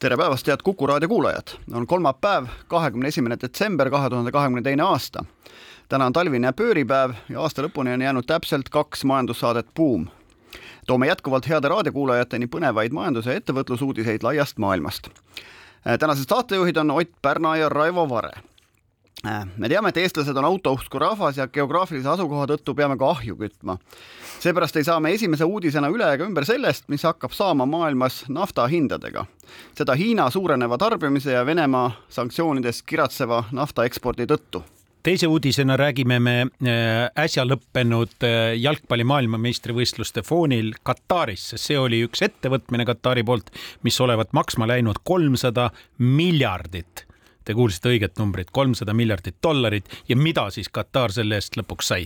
tere päevast, head Kuku raadio kuulajad! on kolmapäev, kahekümne esimene detsember kahe tuhande kahekümne teine aasta. täna on talvine pööripäev ja aasta lõpuni on jäänud täpselt kaks majandussaadet Buum. toome jätkuvalt heade raadiokuulajateni põnevaid majandus- ja ettevõtlusuudiseid laiast maailmast. tänased saatejuhid on Ott Pärna ja Raivo Vare me teame, et eestlased on autousku rahvas ja geograafilise asukoha tõttu peame ka ahju kütma. seepärast ei saa me esimese uudisena üle ega ümber sellest, mis hakkab saama maailmas nafta hindadega. seda Hiina suureneva tarbimise ja Venemaa sanktsioonidest kiratseva nafta ekspordi tõttu teise uudisena räägime me äh, äsja lõppenud äh, jalgpalli maailmameistrivõistluste foonil Kataris, sest see oli üks ettevõtmine Katari poolt, mis olevat maksma läinud kolmsada miljardit Te kuulsite õiget numbrit, kolmsada miljardit dollarit ja mida siis Katar selle eest lõpuks sai?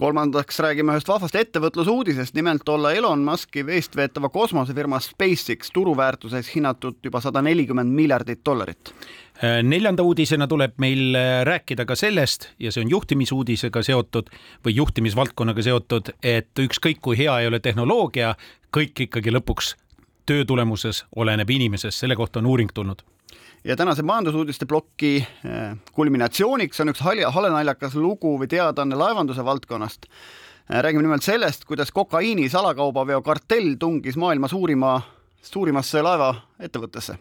kolmandaks räägime ühest vahvast ettevõtlusuudisest, nimelt olla Elon Muski eestveetava kosmosefirma SpaceX turuväärtuseks hinnatud juba sada nelikümmend miljardit dollarit. Äh, neljanda uudisena tuleb meil äh, rääkida ka sellest ja see on juhtimisuudisega seotud või juhtimisvaldkonnaga seotud, et ükskõik kui hea ei ole tehnoloogia, kõik ikkagi lõpuks töö tulemuses oleneb inimesest, selle kohta on uuring tulnud ja tänase majandusuudiste ploki eh, kulminatsiooniks on üks halenaljakas lugu või teadaanne laevanduse valdkonnast. Eh, räägime nimelt sellest, kuidas kokaiini salakaubaveo kartell tungis maailma suurima, suurimasse laevaettevõttesse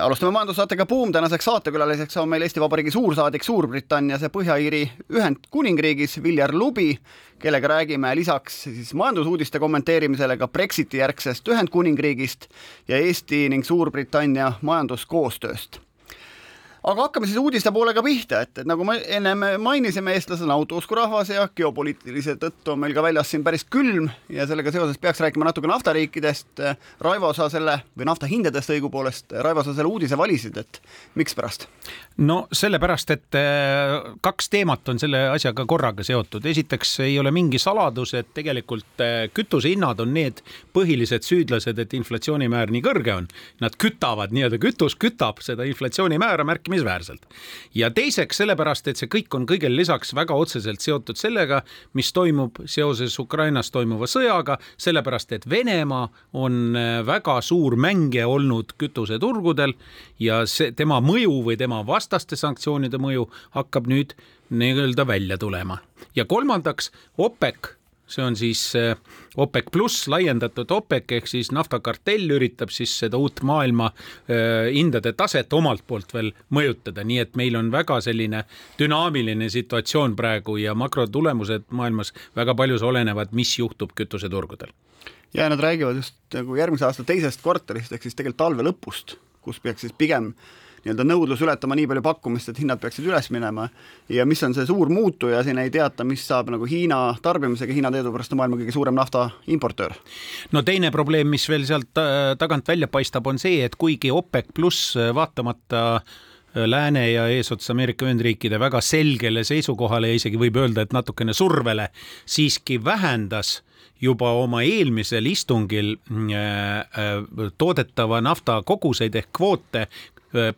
alustame majandussaatega Buum, tänaseks saatekülaliseks on meil Eesti Vabariigi suursaadik Suurbritannias ja Põhja-Iiri Ühendkuningriigis Viljar Lubi, kellega räägime lisaks siis majandusuudiste kommenteerimisele ka Brexiti järgsest Ühendkuningriigist ja Eesti ning Suurbritannia majanduskoostööst aga hakkame siis uudiste poolega pihta, et, et nagu me ennem mainisime, eestlased on autousku rahvas ja geopoliitilise tõttu on meil ka väljas siin päris külm ja sellega seoses peaks rääkima natuke naftariikidest. Raivo, sa selle või nafta hindadest õigupoolest, Raivo, sa selle uudise valisid, et mikspärast? no sellepärast, et äh, kaks teemat on selle asjaga korraga seotud. esiteks ei ole mingi saladus, et tegelikult äh, kütusehinnad on need põhilised süüdlased, et inflatsioonimäär nii kõrge on. Nad kütavad, nii-öelda kütus kütab seda inflatsioonimäära märkimisväärselt märkimisväärselt. ja teiseks sellepärast, et see kõik on kõigele lisaks väga otseselt seotud sellega, mis toimub seoses Ukrainas toimuva sõjaga, sellepärast et Venemaa on äh, väga suur mängija olnud kütuseturgudel ja see tema mõju või tema vastaste sanktsioonide mõju hakkab nüüd nii-öelda välja tulema. ja kolmandaks, OPEC see on siis äh, OPEC pluss laiendatud OPEC ehk siis naftakartell üritab siis seda uut maailma äh, hindade taset omalt poolt veel mõjutada, nii et meil on väga selline dünaamiline situatsioon praegu ja makrotulemused maailmas väga paljus olenevad, mis juhtub kütuseturgudel. ja nad räägivad just nagu järgmise aasta teisest kvartalist ehk siis tegelikult talve lõpust, kus peaks siis pigem äh, nii-öelda nõudlus ületama nii palju pakkumist, et hinnad peaksid üles minema ja mis on see suur muutuja, siin ei teata, mis saab nagu Hiina tarbimisega, Hiina teadupärast on maailma kõige suurem nafta importöör. no teine probleem, mis veel sealt äh, tagant välja paistab, on see, et kuigi OPEC pluss äh, vaatamata äh, Lääne ja eesotsas Ameerika Ühendriikide väga selgele seisukohale ja isegi võib öelda, et natukene survele siiski vähendas juba oma eelmisel istungil toodetava nafta koguseid ehk kvoote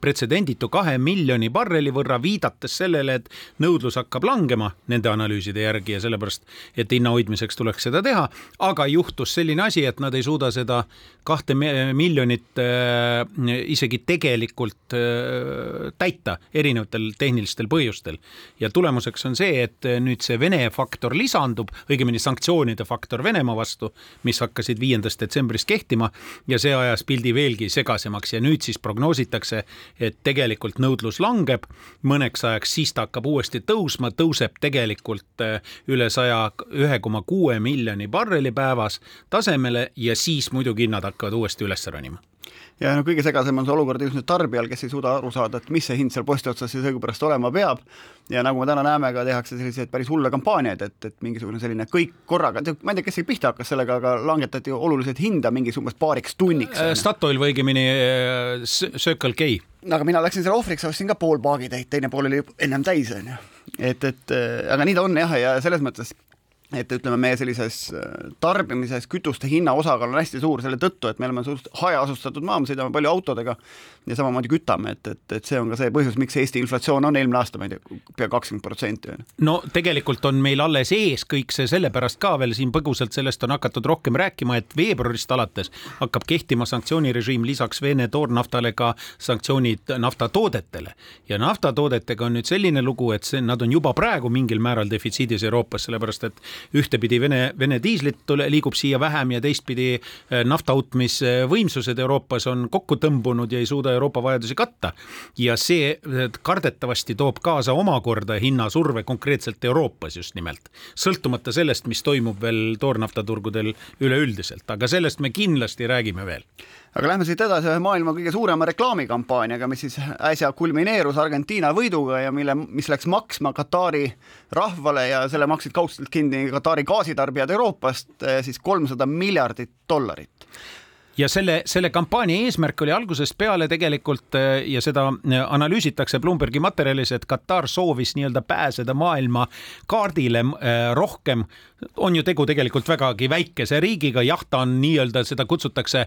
pretsedenditu kahe miljoni barreli võrra, viidates sellele, et nõudlus hakkab langema nende analüüside järgi ja sellepärast, et hinna hoidmiseks tuleks seda teha. aga juhtus selline asi, et nad ei suuda seda kahte miljonit äh, isegi tegelikult äh, täita erinevatel tehnilistel põhjustel. ja tulemuseks on see, et nüüd see Vene faktor lisandub, õigemini sanktsioonide faktor Venemaa vastu, mis hakkasid viiendast detsembrist kehtima ja see ajas pildi veelgi segasemaks ja nüüd siis prognoositakse, et tegelikult nõudlus langeb mõneks ajaks, siis ta hakkab uuesti tõusma, tõuseb tegelikult äh, üle saja ühe koma kuue miljoni barreli päevas tasemele ja siis muidugi hinnad hakkavad uuesti üles ronima ja no kõige segasem on see olukord just nüüd tarbijal, kes ei suuda aru saada, et mis see hind seal posti otsas siis õigupärast olema peab. ja nagu me täna näeme, ka tehakse selliseid päris hulle kampaaniaid, et, et mingisugune selline kõik korraga, ma ei tea, kes see pihta hakkas sellega, aga langetati oluliselt hinda mingiks umbes paariks tunniks. Statoil või õigemini Circle K. aga mina läksin selle ohvriks, ostsin ka pool paagitäit, teine pool oli ennem täis, onju. et, et aga nii ta on jah, ja selles mõttes et ütleme, meie sellises äh, tarbimises kütuste hinna osakaal on hästi suur selle tõttu, et me oleme suhteliselt hajaasustatud maa, me sõidame palju autodega ja samamoodi kütame, et, et, et see on ka see põhjus, miks Eesti inflatsioon on eelmine aasta, ma ei tea, pea kakskümmend protsenti. no tegelikult on meil alles ees kõik see sellepärast ka veel siin põgusalt sellest on hakatud rohkem rääkima, et veebruarist alates hakkab kehtima sanktsioonirežiim lisaks Vene toornaftale ka sanktsioonid naftatoodetele ja naftatoodetega on nüüd selline lugu, et see, nad on juba praegu mingil määral defitsiidis Euroopas, sellepärast et ühtepidi Vene, Vene diislit liigub siia vähem ja teistpidi eh, naftautmisvõimsused Euroopas on kokku tõmbunud ja ei suuda Euroopa vajadusi katta. ja see eh, kardetavasti toob kaasa omakorda hinnasurve konkreetselt Euroopas just nimelt, sõltumata sellest, mis toimub veel toornaftaturgudel üleüldiselt, aga sellest me kindlasti räägime veel aga lähme siit edasi ühe maailma kõige suurema reklaamikampaaniaga, mis siis äsja kulmineerus Argentiina võiduga ja mille, mis läks maksma Katari rahvale ja selle maksid kaudselt kinni Katari gaasitarbijad Euroopast eh, siis kolmsada miljardit dollarit ja selle, selle kampaania eesmärk oli algusest peale tegelikult äh, ja seda äh, analüüsitakse Bloombergi materjalis, et Katar soovis nii-öelda pääseda maailma kaardile rohkem. On ju tegu tegelikult vägagi väikese riigiga, jah, ta on nii-öelda, seda kutsutakse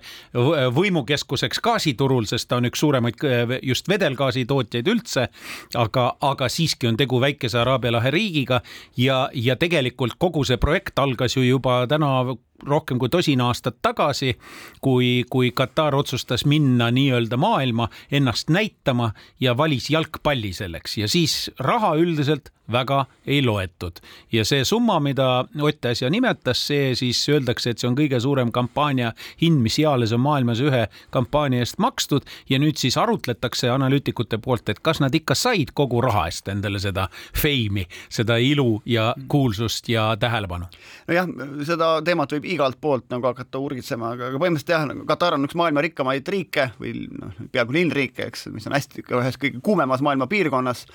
võimukeskuseks gaasiturul, sest ta on üks suuremaid just vedelgaasi tootjaid üldse. aga, aga siiski on tegu väikese Araabia lahe riigiga ja, ja tegelikult kogu see projekt algas ju juba täna rohkem kui tosin aastat tagasi, kui, kui Katar otsustas minna nii-öelda maailma ennast näitama ja valis jalgpalli selleks ja siis raha üldiselt väga ei loetud. ja see summa, mida Ott äsja nimetas, see siis öeldakse, et see on kõige suurem kampaania hind, mis eales on maailmas ühe kampaania eest makstud ja nüüd siis arutletakse analüütikute poolt, et kas nad ikka said kogu raha eest endale seda feimi, seda ilu ja kuulsust ja tähelepanu. nojah, seda teemat võib igalt poolt nagu hakata urgitsema, aga põhimõtteliselt jah, nagu Katar on üks maailma rikkamaid riike või noh, peaaegu linnriike, eks, mis on hästi ühes kõige kuumemas maailma piirkonnas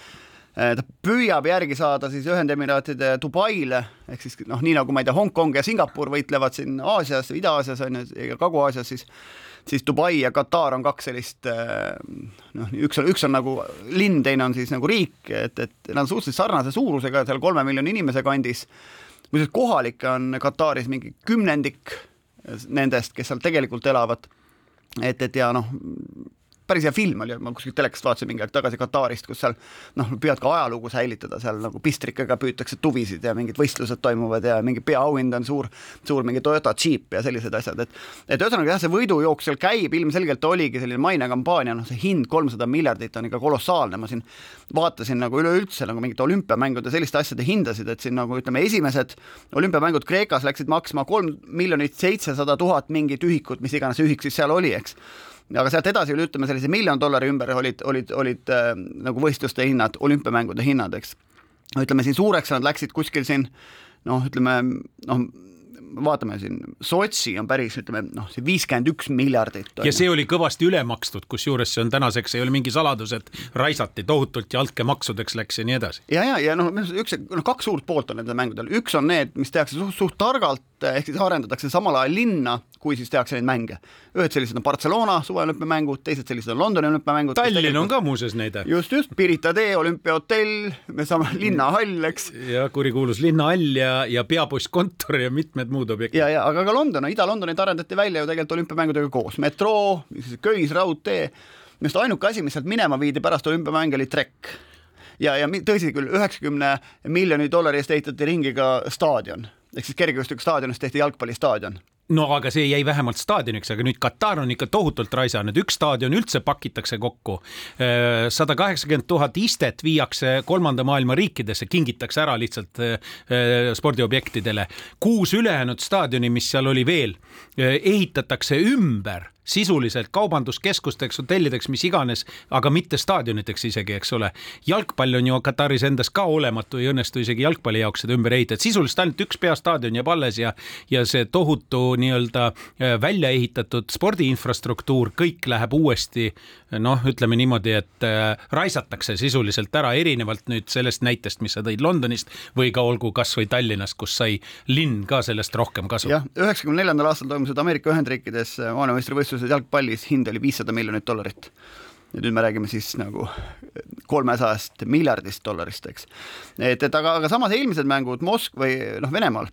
ta püüab järgi saada siis Ühendemiraatide Dubaile ehk siis noh, nii nagu ma ei tea, Hongkong ja Singapur võitlevad siin Aasias, Ida-Aasias on ju, ja Kagu-Aasias, siis siis Dubai ja Katar on kaks sellist äh, noh, üks on, üks on nagu linn, teine on siis nagu riik, et, et nad on suhteliselt sarnase suurusega, seal kolme miljoni inimese kandis. muuseas, kohalikke on Kataris mingi kümnendik nendest, kes seal tegelikult elavad. et, et ja noh, päris hea film oli, ma kuskilt telekast vaatasin mingi aeg tagasi Katarist, kus seal noh, püüad ka ajalugu säilitada, seal nagu pistrikega püütakse tuvisid ja mingid võistlused toimuvad ja mingi peaauhind on suur, suur mingi Toyota Jeep ja sellised asjad, et et ühesõnaga jah, see võidujooks seal käib, ilmselgelt oligi selline mainekampaania, noh, see hind kolmsada miljardit on ikka kolossaalne, ma siin vaatasin nagu üleüldse nagu mingite olümpiamängude selliste asjade hindasid, et siin nagu ütleme, esimesed olümpiamängud Kreekas läksid maksma kolm miljonit seitsesada tuhat mingit ühikut, mis iganes ühik siis seal oli, eks aga sealt edasi üle ütleme sellise miljon dollari ümber olid, olid, olid äh, nagu võistluste hinnad, olümpiamängude hinnad, eks. ütleme siin suureks nad läksid kuskil siin noh, ütleme noh, vaatame siin, Sotši on päris, ütleme noh, see viiskümmend üks miljardit. ja see oli kõvasti üle makstud, kusjuures see on tänaseks ei ole mingi saladus, et raisati tohutult ja altkäemaksudeks läks ja nii edasi. ja, ja, ja noh, üks, noh, kaks suurt poolt on nendel mängudel, üks on need, mis tehakse suht, suht targalt, ehk siis arendatakse samal ajal linna, kui siis tehakse neid mänge. ühed sellised on Barcelona suveolümpiamängud, teised sellised on Londoni olümpiamängud. Tallinn on ka muuseas näide. just, just, Pirita tee, olümpiahotell, me saame linnahall, eks. ja kurikuulus linnahall ja, ja peapostkontor ja mitmed muud objektid. ja, ja aga ka London, Ida-Londonit arendati välja ju tegelikult olümpiamängudega koos, metroo, köisraudtee. minu arust ainuke asi, mis sealt minema viidi pärast olümpiamänge, oli trekk ja, ja tõsi küll, üheksakümne miljoni dollari eest ehitati ringi ka staadion ehk siis kergejõustikustaadionist tehti jalgpallistaadion no aga see jäi vähemalt staadioniks, aga nüüd Katar on ikka tohutult raisanud, üks staadion üldse pakitakse kokku. Äh, sada kaheksakümmend tuhat istet viiakse kolmanda maailma riikidesse, kingitakse ära lihtsalt äh, äh, spordiobjektidele. kuus ülejäänud staadioni, mis seal oli veel, ehitatakse ümber sisuliselt kaubanduskeskusteks, hotellideks, mis iganes, aga mitte staadioniteks isegi, eks ole. jalgpall on ju Kataris endas ka olematu, ei õnnestu isegi jalgpalli jaoks seda ümber ehitada, sisuliselt ainult üks peastaadion jääb alles ja, ja see tohutu nii-öelda äh, välja ehitatud spordiinfrastruktuur, kõik läheb uuesti noh, ütleme niimoodi, et äh, raisatakse sisuliselt ära, erinevalt nüüd sellest näitest, mis sa tõid Londonist või ka olgu kasvõi Tallinnast, kus sai linn ka sellest rohkem kasu. jah, üheksakümne neljandal aastal toimusid Ameerika Ühendriikides maailmameistrivõistlused jalgpallis, hind oli viissada miljonit dollarit ja nüüd me räägime siis nagu kolmesajast miljardist dollarist, eks. et, et aga, aga samas eelmised mängud Mosk- või noh, Venemaal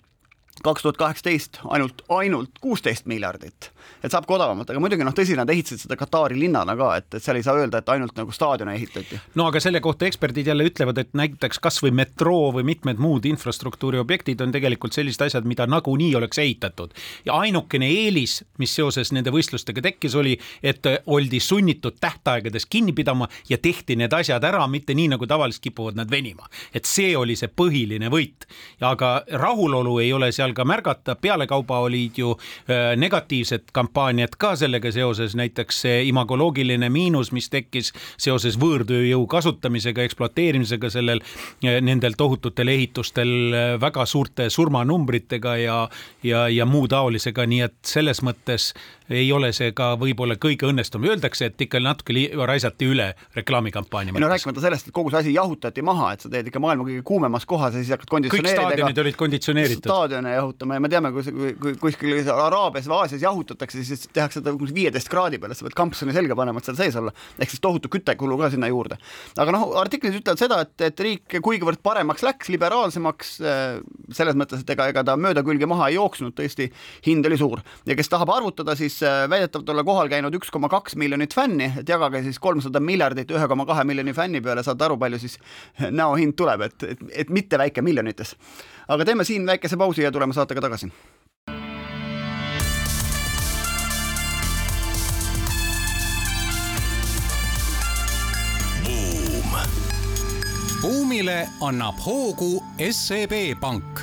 kaks tuhat kaheksateist ainult, ainult kuusteist miljardit et saab ka odavamalt, aga muidugi noh, tõsi, nad ehitasid seda Katari linnana ka, et, et seal ei saa öelda, et ainult nagu staadione ehitati. no aga selle kohta eksperdid jälle ütlevad, et näiteks kasvõi metroo või mitmed muud infrastruktuuri objektid on tegelikult sellised asjad, mida nagunii oleks ehitatud. ja ainukene eelis, mis seoses nende võistlustega tekkis, oli, et oldi sunnitud tähtaegades kinni pidama ja tehti need asjad ära, mitte nii, nagu tavaliselt kipuvad nad venima. et see oli see põhiline võit. aga rahulolu ei ole seal ka märgata, pealekauba olid ju äh, negatiivsed kampaaniad ka sellega seoses, näiteks see imagoloogiline miinus, mis tekkis seoses võõrtööjõu kasutamisega, ekspluateerimisega sellel, nendel tohututel ehitustel väga suurte surmanumbritega ja, ja, ja muu taolisega, nii et selles mõttes ei ole see ka võib-olla kõige õnnestum, öeldakse, et ikka natuke raisati üle reklaamikampaania mõttes. no rääkimata sellest, et kogu see asi jahutati maha, et sa teed ikka maailma kõige kuumemas kohas ja siis hakkad konditsioneeridega. kõik staadionid olid konditsioneeritud. staadione jahutama ja me teame, kui, kui, kuskil Araabias või Aasias jahutatakse, siis tehakse seda viieteist kraadi peale, sa pead kampsuni selga panema, et seal sees olla. ehk siis tohutu küttekulu ka sinna juurde. aga noh, artiklid ütlevad seda, et, et riik kuigivõrd paremaks läks, liberaalsemaks, äh, selles mõttes, et ega, ega ta mööda külge maha ei jooksnud, tõesti, hind oli suur ja kes tahab arvutada, siis siis väidetavalt olla kohal käinud üks koma kaks miljonit fänni, et jagage siis kolmsada miljardit ühe koma kahe miljoni fänni peale, saate aru, palju siis näohind tuleb, et, et, et mitte väike miljonites. Aga teeme siin väikese pausi ja tuleme saatega tagasi. buumile annab hoogu SEB Pank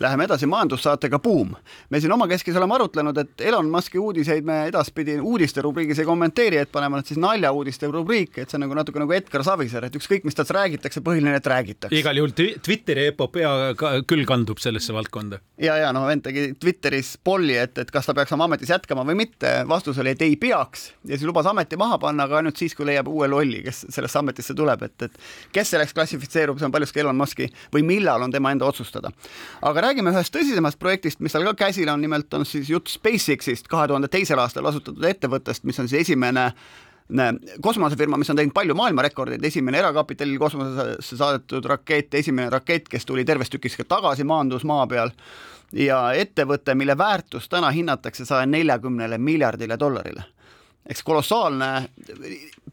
Läheme edasi majandussaatega Buum. me siin omakeskis oleme arutlenud, et Elon Musk'i uudiseid me edaspidi uudiste rubriigis ei kommenteeri, et paneme nad siis naljauudiste rubriiki, et see on nagu natuke nagu Edgar Savisaar, et ükskõik, mis tast räägitakse, põhiline, et räägitakse. igal juhul Twitteri epopea küll kandub sellesse valdkonda. ja, ja noh, vend tegi Twitteris polli, et, et kas ta peaks oma ametis jätkama või mitte, vastus oli, et ei peaks ja siis lubas ameti maha panna, aga ainult siis, kui leiab uue lolli, kes sellesse ametisse tuleb, et, et kes selleks klassifitseerub, see on paljuski Elon Musk'i või millal on tema enda otsustada. aga räägime ühest tõsisemast projektist, mis tal ka käsil on, nimelt on siis jutt SpaceX-ist, kahe tuhande teisel aastal asutatud ettevõttest, mis on siis esimene kosmosefirma, mis on teinud palju maailmarekordeid, esimene erakapitalil kosmosesse saadetud rakett, esimene rakett, kes tuli tervest tükiks ka tagasi, maandus maa peal. Ja ettevõte, mille väärtus täna hinnatakse saja neljakümnele miljardile dollarile. Eks kolossaalne,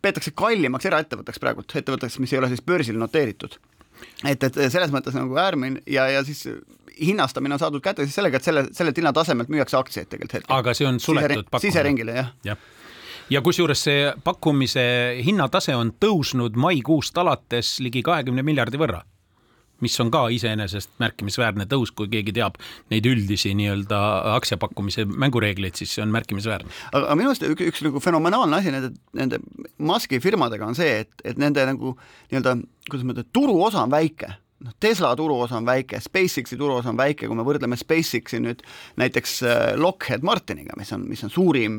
peetakse kallimaks eraettevõtteks praegult, ettevõtteks, mis ei ole siis börsil noteeritud. Et, et selles mõttes nagu äärmine ja, ja siis hinnastamine on saadud kätte siis sellega, et selle, sellelt hinnatasemelt müüakse aktsiaid tegelikult hetkel. aga see on suletud pakkumine? siseringile, jah ja ja kusjuures see pakkumise hinnatase on tõusnud maikuust alates ligi kahekümne miljardi võrra mis on ka iseenesest märkimisväärne tõus, kui keegi teab neid üldisi nii-öelda aktsiapakkumise mängureegleid, siis see on märkimisväärne. aga minu arust üks, üks nagu fenomenaalne asi nende, nende Musk'i firmadega on see, et, et nende nagu nii-öelda, kuidas ma ütlen, turuosa on väike noh, Tesla turuosa on väike, SpaceXi turuosa on väike, kui me võrdleme SpaceXi nüüd näiteks äh, Lockheed Martiniga, mis on, mis on suurim,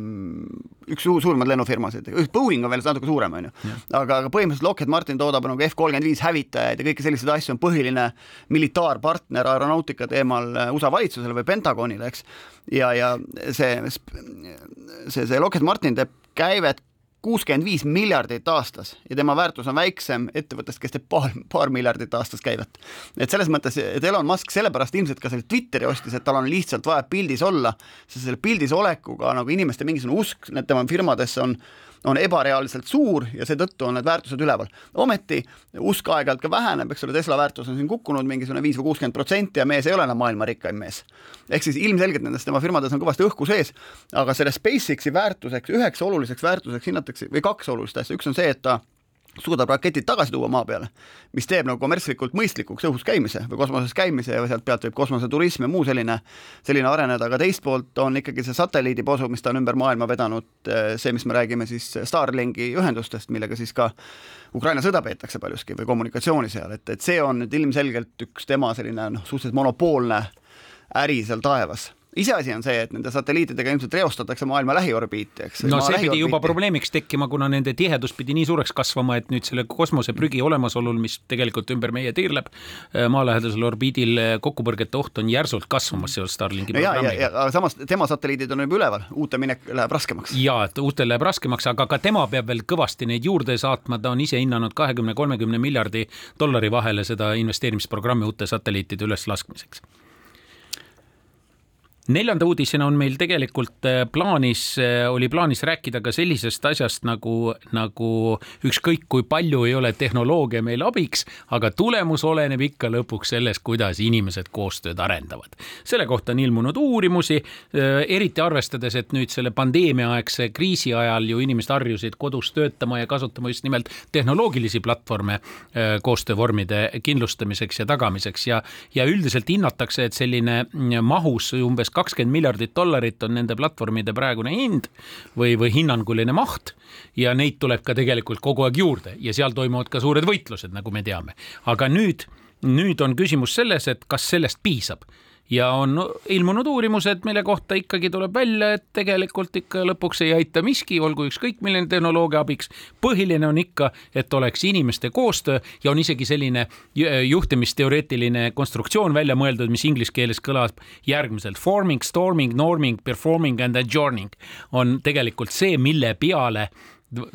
üks suurimaid lennufirmasid, Boeing on veel natuke suurem, on ju. aga, aga põhimõtteliselt Lockheed Martin toodab nagu F kolmkümmend viis hävitajaid ja kõiki selliseid asju, on põhiline militaarpartner aeronautika teemal äh, USA valitsusele või Pentagonile, eks. ja, ja see, see, see Lockheed Martin teeb käivet kuuskümmend viis miljardit aastas ja tema väärtus on väiksem ettevõttest, kes teeb paar, paar miljardit aastas käivet. et selles mõttes, et Elon Musk sellepärast ilmselt ka selle Twitteri ostis, et tal on lihtsalt vaja pildis olla, sest selle pildis olekuga nagu inimeste mingisugune usk tema firmadesse on on ebareaalselt suur ja seetõttu on need väärtused üleval. ometi usk aeg-ajalt ka väheneb, eks ole, Tesla väärtus on siin kukkunud mingisugune viis või kuuskümmend protsenti ja mees ei ole enam maailma rikkaim mees. ehk siis ilmselgelt nendes tema firmades on kõvasti õhku sees, aga selle SpaceX-i väärtuseks, üheks oluliseks väärtuseks hinnatakse või kaks olulist asja, üks on see, et ta suudab raketid tagasi tuua maa peale, mis teeb nagu kommertslikult mõistlikuks õhus käimise või kosmoses käimise ja sealt pealt võib kosmoseturism ja muu selline, selline areneda, aga teist poolt on ikkagi see satelliidiposu, mis ta on ümber maailma vedanud, see, mis me räägime siis Starlinki ühendustest, millega siis ka Ukraina sõda peetakse paljuski või kommunikatsiooni seal, et, et see on nüüd ilmselgelt üks tema selline noh, suhteliselt monopoolne äri seal taevas iseasi on see, et nende satelliitidega ilmselt reostatakse maailma lähiorbiiti, eks. no see pidi juba probleemiks tekkima, kuna nende tihedus pidi nii suureks kasvama, et nüüd selle kosmoseprügi olemasolul, mis tegelikult ümber meie tiirleb, äh, maalähedasel orbiidil äh, kokkupõrgete oht on järsult kasvamas seoses Starlinki ja, programmiga. aga samas tema satelliidid on juba üleval, uute minek läheb raskemaks. ja, et uutel läheb raskemaks, aga ka tema peab veel kõvasti neid juurde saatma, ta on ise hinnanud kahekümne, kolmekümne miljardi dollari vahele seda investeerimisprogrammi uute satelliitide üleslaskmiseks neljanda uudisena on meil tegelikult äh, plaanis, äh, oli plaanis rääkida ka sellisest asjast nagu, nagu ükskõik kui palju ei ole tehnoloogia meil abiks, aga tulemus oleneb ikka lõpuks sellest, kuidas inimesed koostööd arendavad. selle kohta on ilmunud uurimusi, äh, eriti arvestades, et nüüd selle pandeemiaaegse kriisi ajal ju inimesed harjusid kodus töötama ja kasutama just nimelt tehnoloogilisi platvorme koostöövormide kindlustamiseks ja tagamiseks ja, ja üldiselt hinnatakse, et selline mahus umbes kakskümmend miljardit dollarit on nende platvormide praegune hind või, või hinnanguline maht ja neid tuleb ka tegelikult kogu aeg juurde ja seal toimuvad ka suured võitlused, nagu me teame. aga nüüd, nüüd on küsimus selles, et kas sellest piisab ja on ilmunud uurimused, mille kohta ikkagi tuleb välja, et tegelikult ikka lõpuks ei aita miski, olgu ükskõik milline tehnoloogia abiks. põhiline on ikka, et oleks inimeste koostöö ja on isegi selline juhtimisteoreetiline konstruktsioon välja mõeldud, mis inglise keeles kõlab järgmiselt forming, storming, norming, performing and adjourning on tegelikult see, mille peale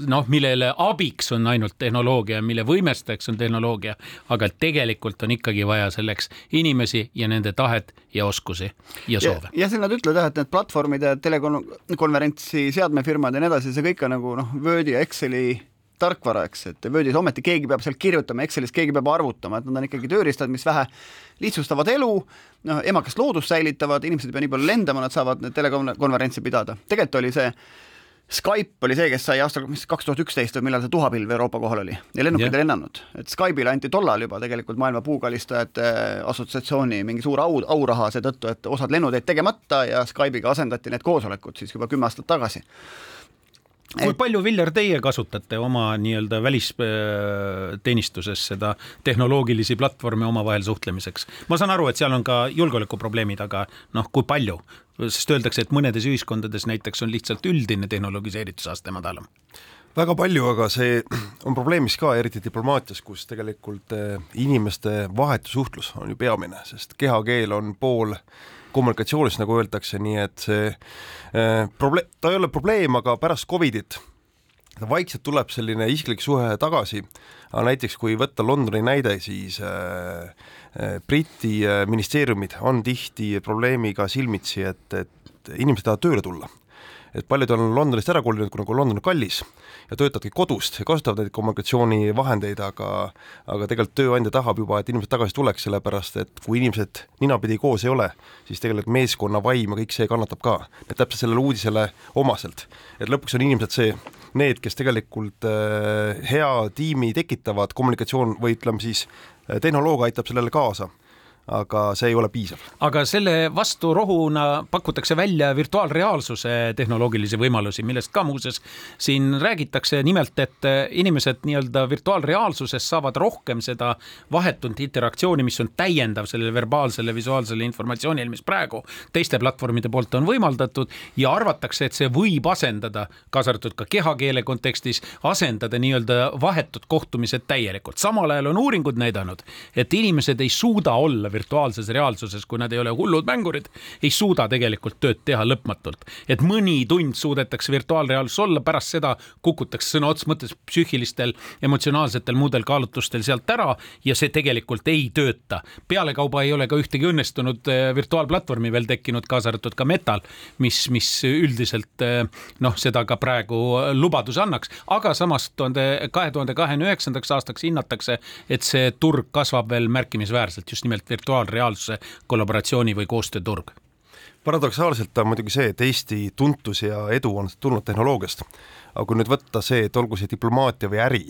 noh, millele abiks on ainult tehnoloogia, mille võimestajaks on tehnoloogia, aga tegelikult on ikkagi vaja selleks inimesi ja nende tahet ja oskusi ja soove. jah, siin nad ütlevad jah, et need platvormid ja telekonverentsi seadmefirmad ja nii edasi, see kõik on nagu noh, Wordi ja Exceli tarkvara, eks, et Wordis ometi keegi peab seal kirjutama, Excelis keegi peab arvutama, et nad on ikkagi tööriistad, mis vähe lihtsustavad elu, noh, emakest loodust säilitavad, inimesed ei pea nii palju lendama, nad saavad telekonverentse pidada. tegelikult oli see Skype oli see, kes sai aastal, mis kaks tuhat üksteist või millal see tuhapilv Euroopa kohal oli. Ja lennukid yeah. ei lennanud, et Skype'ile anti tollal juba tegelikult maailma puukalistajate assotsiatsiooni mingi suur au, auraha seetõttu, et osad lennud jäid tegemata ja Skype'iga asendati need koosolekud siis juba kümme aastat tagasi kui et... palju, Viljar, teie kasutate oma nii-öelda välisteenistuses seda tehnoloogilisi platvorme omavahel suhtlemiseks? ma saan aru, et seal on ka julgeolekuprobleemid, aga noh, kui palju? sest öeldakse, et mõnedes ühiskondades näiteks on lihtsalt üldine tehnoloogiseeritusaste madalam väga palju, aga see on probleemiks ka, eriti diplomaatias, kus tegelikult eh, inimeste vahetu suhtlus on ju peamine, sest kehakeel on pool kommunikatsioonis, nagu öeldakse, nii et see äh, probleem, ta ei ole probleem, aga pärast Covidit vaikselt tuleb selline isiklik suhe tagasi, aga näiteks kui võtta Londoni näide, siis äh, Briti ministeeriumid on tihti probleemiga silmitsi, et, et inimesed tahavad tööle tulla et paljud on Londonist ära kolinud, kuna London on kallis ja töötavadki kodust ja kasutavad neid kommunikatsioonivahendeid, aga aga tegelikult tööandja tahab juba, et inimesed tagasi tuleks, sellepärast et kui inimesed ninapidi koos ei ole, siis tegelikult meeskonna vaim ja kõik see kannatab ka. et täpselt sellele uudisele omaselt, et lõpuks on inimesed see, need, kes tegelikult äh, hea tiimi tekitavad, kommunikatsioon või ütleme siis, äh, tehnoloogia aitab sellele kaasa aga see ei ole piisav. aga selle vastu rohuna pakutakse välja virtuaalreaalsuse tehnoloogilisi võimalusi, millest ka muuseas siin räägitakse, nimelt et inimesed nii-öelda virtuaalreaalsuses saavad rohkem seda vahetut interaktsiooni, mis on täiendav sellele verbaalsele visuaalsele informatsioonile, mis praegu teiste platvormide poolt on võimaldatud ja arvatakse, et see võib asendada, kaasa arvatud ka kehakeele kontekstis, asendada nii-öelda vahetud kohtumised täielikult. samal ajal on uuringud näidanud, et inimesed ei suuda olla virtuaalses reaalsuses, kui nad ei ole hullud mängurid, ei suuda tegelikult tööd teha lõpmatult. et mõni tund suudetakse virtuaalreaalsus olla, pärast seda kukutakse sõna otseses mõttes psüühilistel, emotsionaalsetel, muudel kaalutlustel sealt ära ja see tegelikult ei tööta. pealekauba ei ole ka ühtegi õnnestunud eh, virtuaalplatvormi veel tekkinud, kaasa arvatud ka Metal, mis, mis üldiselt eh, noh, seda ka praegu lubaduse annaks, aga samas tuhande, kahe tuhande kahekümne üheksandaks aastaks hinnatakse, et see turg kasvab veel märkimisväärselt just nimelt virtuaalreaalsuses virtuaalreaalsuse kollaboratsiooni või koostööturg? paradoksaalselt on muidugi see, et Eesti tuntus ja edu on tulnud tehnoloogiast. aga kui nüüd võtta see, et olgu see diplomaatia või äri,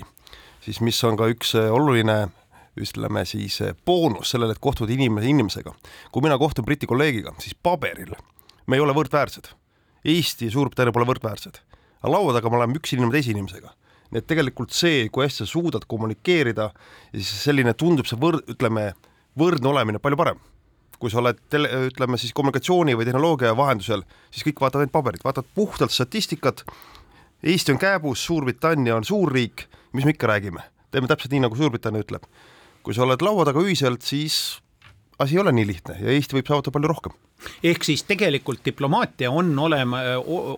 siis mis on ka üks oluline ütleme siis boonus sellele, et kohtud inimese inimesega. kui mina kohtun Briti kolleegiga, siis paberil me ei ole võrdväärsed. Eesti ja Suurbritannia pole võrdväärsed. aga laua taga me oleme üks inimene teise inimesega nii et tegelikult see, kui hästi sa suudad kommunikeerida ja siis selline tundub see võrd-, ütleme, võrdne olemine palju parem kui sa oled tele, ütleme siis kommunikatsiooni või tehnoloogia vahendusel, siis kõik vaatavad ainult paberit, vaatavad puhtalt statistikat. Eesti on kääbus, Suurbritannia on suurriik, mis me ikka räägime, teeme täpselt nii, nagu Suurbritannia ütleb. kui sa oled laua taga ühiselt, siis asi ei ole nii lihtne ja Eesti võib saavutada palju rohkem ehk siis tegelikult diplomaatia on olema,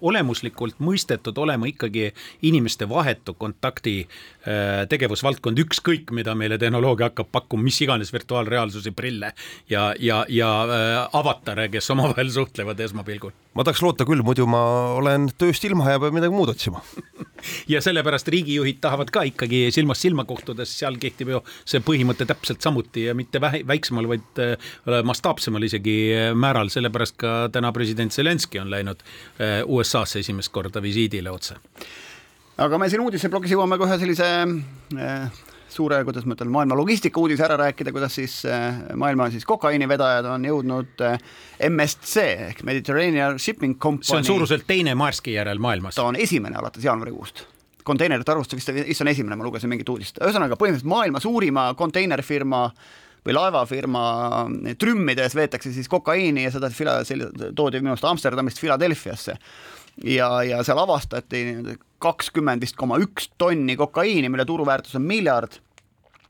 olemuslikult mõistetud olema ikkagi inimeste vahetu kontakti äh, tegevusvaldkond, ükskõik mida meile tehnoloogia hakkab pakkuma, mis iganes virtuaalreaalsuse prille ja, ja, ja äh, avatare, kes omavahel suhtlevad esmapilgul. ma tahaks loota küll, muidu ma olen tööst ilma ja pean midagi muud otsima ja sellepärast riigijuhid tahavad ka ikkagi silmast silma kohtuda, sest seal kehtib ju see põhimõte täpselt samuti ja mitte vähe, väiksemal, vaid äh, mastaapsemal isegi määral sellepärast ka täna president Zelenskõi on läinud eh, USA-sse esimest korda visiidile otse. aga me siin uudisblogis jõuame ka ühe sellise äh, suure, kuidas ma ütlen, maailma logistika uudise ära rääkida, kuidas siis äh, maailma siis kokaiinivedajad on jõudnud äh, MSC ehk Mediterranean Shipping Company. see on suuruselt teine Maerski järel maailmas. ta on esimene alates jaanuarikuust konteinerite arvust vist, vist on esimene, ma lugesin mingit uudist, ühesõnaga põhimõtteliselt maailma suurima konteinerfirma või laevafirma trümmides veetakse siis kokaiini ja seda toodi minu arust Amsterdamist Philadelphiasse. ja, ja seal avastati kakskümmend vist koma üks tonni kokaiini, mille turuväärtus on miljard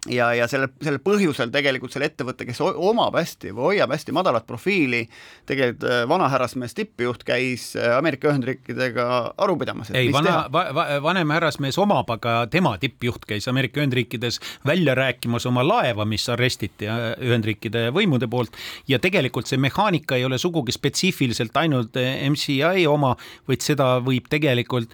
ja, ja selle, sellel põhjusel tegelikult selle ettevõtte, kes omab hästi või hoiab hästi madalat profiili, tegelikult äh, vanahärrasmees tippjuht käis äh, Ameerika Ühendriikidega aru pidamas. ei, vana va,, va, vanem härrasmees omab, aga tema tippjuht käis Ameerika Ühendriikides välja rääkimas oma laeva, mis arestiti äh, Ühendriikide võimude poolt ja tegelikult see mehaanika ei ole sugugi spetsiifiliselt ainult MCI oma, vaid seda võib tegelikult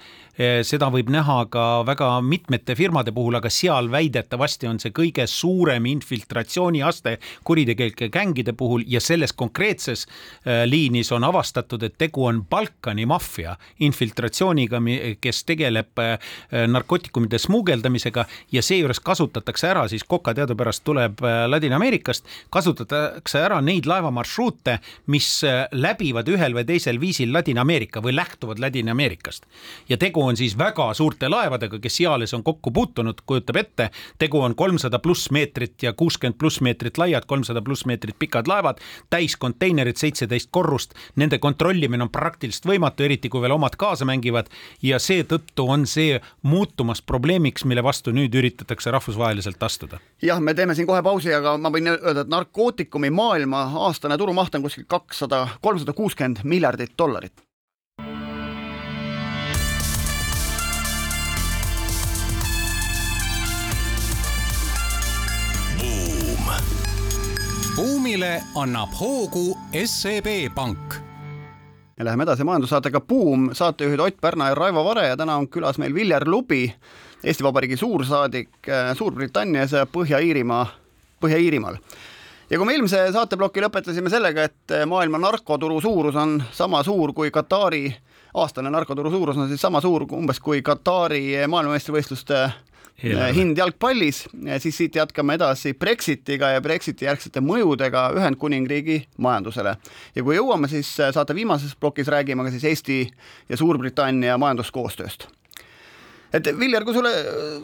seda võib näha ka väga mitmete firmade puhul, aga seal väidetavasti on see kõige suurem infiltratsiooniaste kuritegelike gängide puhul ja selles konkreetses eh, liinis on avastatud, et tegu on Balkani maffia infiltratsiooniga, kes tegeleb eh, narkootikumide smugeldamisega ja seejuures kasutatakse ära siis koka teadupärast tuleb Ladina-Ameerikast, kasutatakse ära neid laevamarsruute, mis läbivad ühel või teisel viisil Ladina-Ameerika või lähtuvad Ladina-Ameerikast. Ja tegu tegu on siis väga suurte laevadega, kes Sealis on kokku puutunud, kujutab ette, tegu on kolmsada pluss meetrit ja kuuskümmend pluss meetrit laiad, kolmsada pluss meetrit pikad laevad, täis konteinerid, seitseteist korrust, nende kontrollimine on praktiliselt võimatu, eriti kui veel omad kaasa mängivad ja seetõttu on see muutumas probleemiks, mille vastu nüüd üritatakse rahvusvaheliselt astuda. jah, me teeme siin kohe pausi, aga ma võin öelda, et narkootikumi maailma aastane turumaht on kuskil kakssada, kolmsada kuuskümmend miljardit dollarit buumile annab hoogu SEB Pank. ja läheme edasi majandussaatega Buum, saatejuhid Ott Pärna ja Raivo Vare ja täna on külas meil Viljar Lubi, Eesti Vabariigi suursaadik äh, Suurbritannias ja Põhja-Iirimaa, Põhja-Iirimaal ja kui me eelmise saateploki lõpetasime sellega, et äh, maailma narkoturu suurus on sama suur kui Katari, aastane narkoturu suurus on siis sama suur umbes kui Katari maailmameistrivõistluste Eelarve. Hind jalgpallis, siis siit jätkame edasi Brexitiga ja Brexiti järgsete mõjudega Ühendkuningriigi majandusele. ja kui jõuame, siis saate viimases plokis räägime ka siis Eesti ja Suurbritannia majanduskoostööst. et Viljar, kui sulle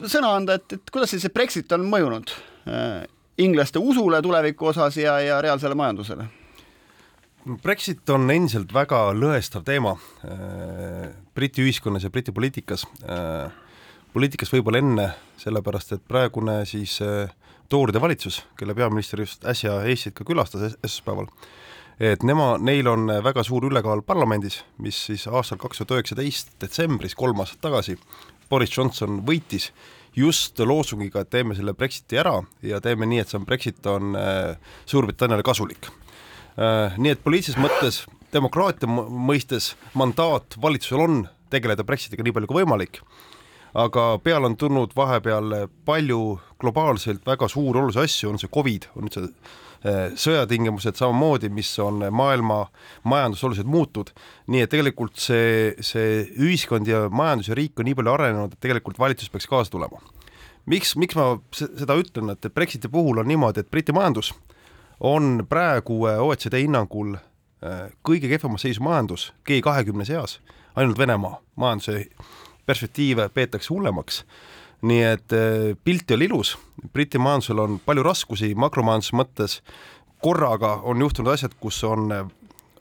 sõna anda, et, et kuidas siis see Brexit on mõjunud äh, inglaste usule tuleviku osas ja, ja reaalsele majandusele? Brexit on endiselt väga lõhestav teema äh, Briti ühiskonnas ja Briti poliitikas äh, poliitikas võib-olla enne, sellepärast et praegune siis äh, Tooride valitsus, kelle peaminister just äsja Eestit ka külastas esmaspäeval, et nema, neil on väga suur ülekaal parlamendis, mis siis aastal kaks tuhat üheksateist detsembris, kolm aastat tagasi, Boris Johnson võitis just loosungiga, et teeme selle Brexiti ära ja teeme nii, et see on, Brexit on äh, Suurbritanniale kasulik äh,. Nii et poliitilises mõttes, demokraatia mõistes mandaat valitsusel on tegeleda Brexitiga nii palju kui võimalik aga peale on tulnud vahepeal palju globaalselt väga suuri olulisi asju, on see Covid, on see eh, sõjatingimused samamoodi, mis on maailma majandus oluliselt muutunud, nii et tegelikult see, see ühiskond ja majandus ja riik on nii palju arenenud, et tegelikult valitsus peaks kaasa tulema. miks, miks ma seda ütlen, et Brexiti puhul on niimoodi, et Briti majandus on praegu eh, OECD hinnangul eh, kõige kehvemas seisu majandus G kahekümne seas, ainult Venemaa majanduse perspektiive peetakse hullemaks. nii et äh, pilt ei ole ilus, Briti majandusel on palju raskusi makromajanduse mõttes, korraga on juhtunud asjad, kus on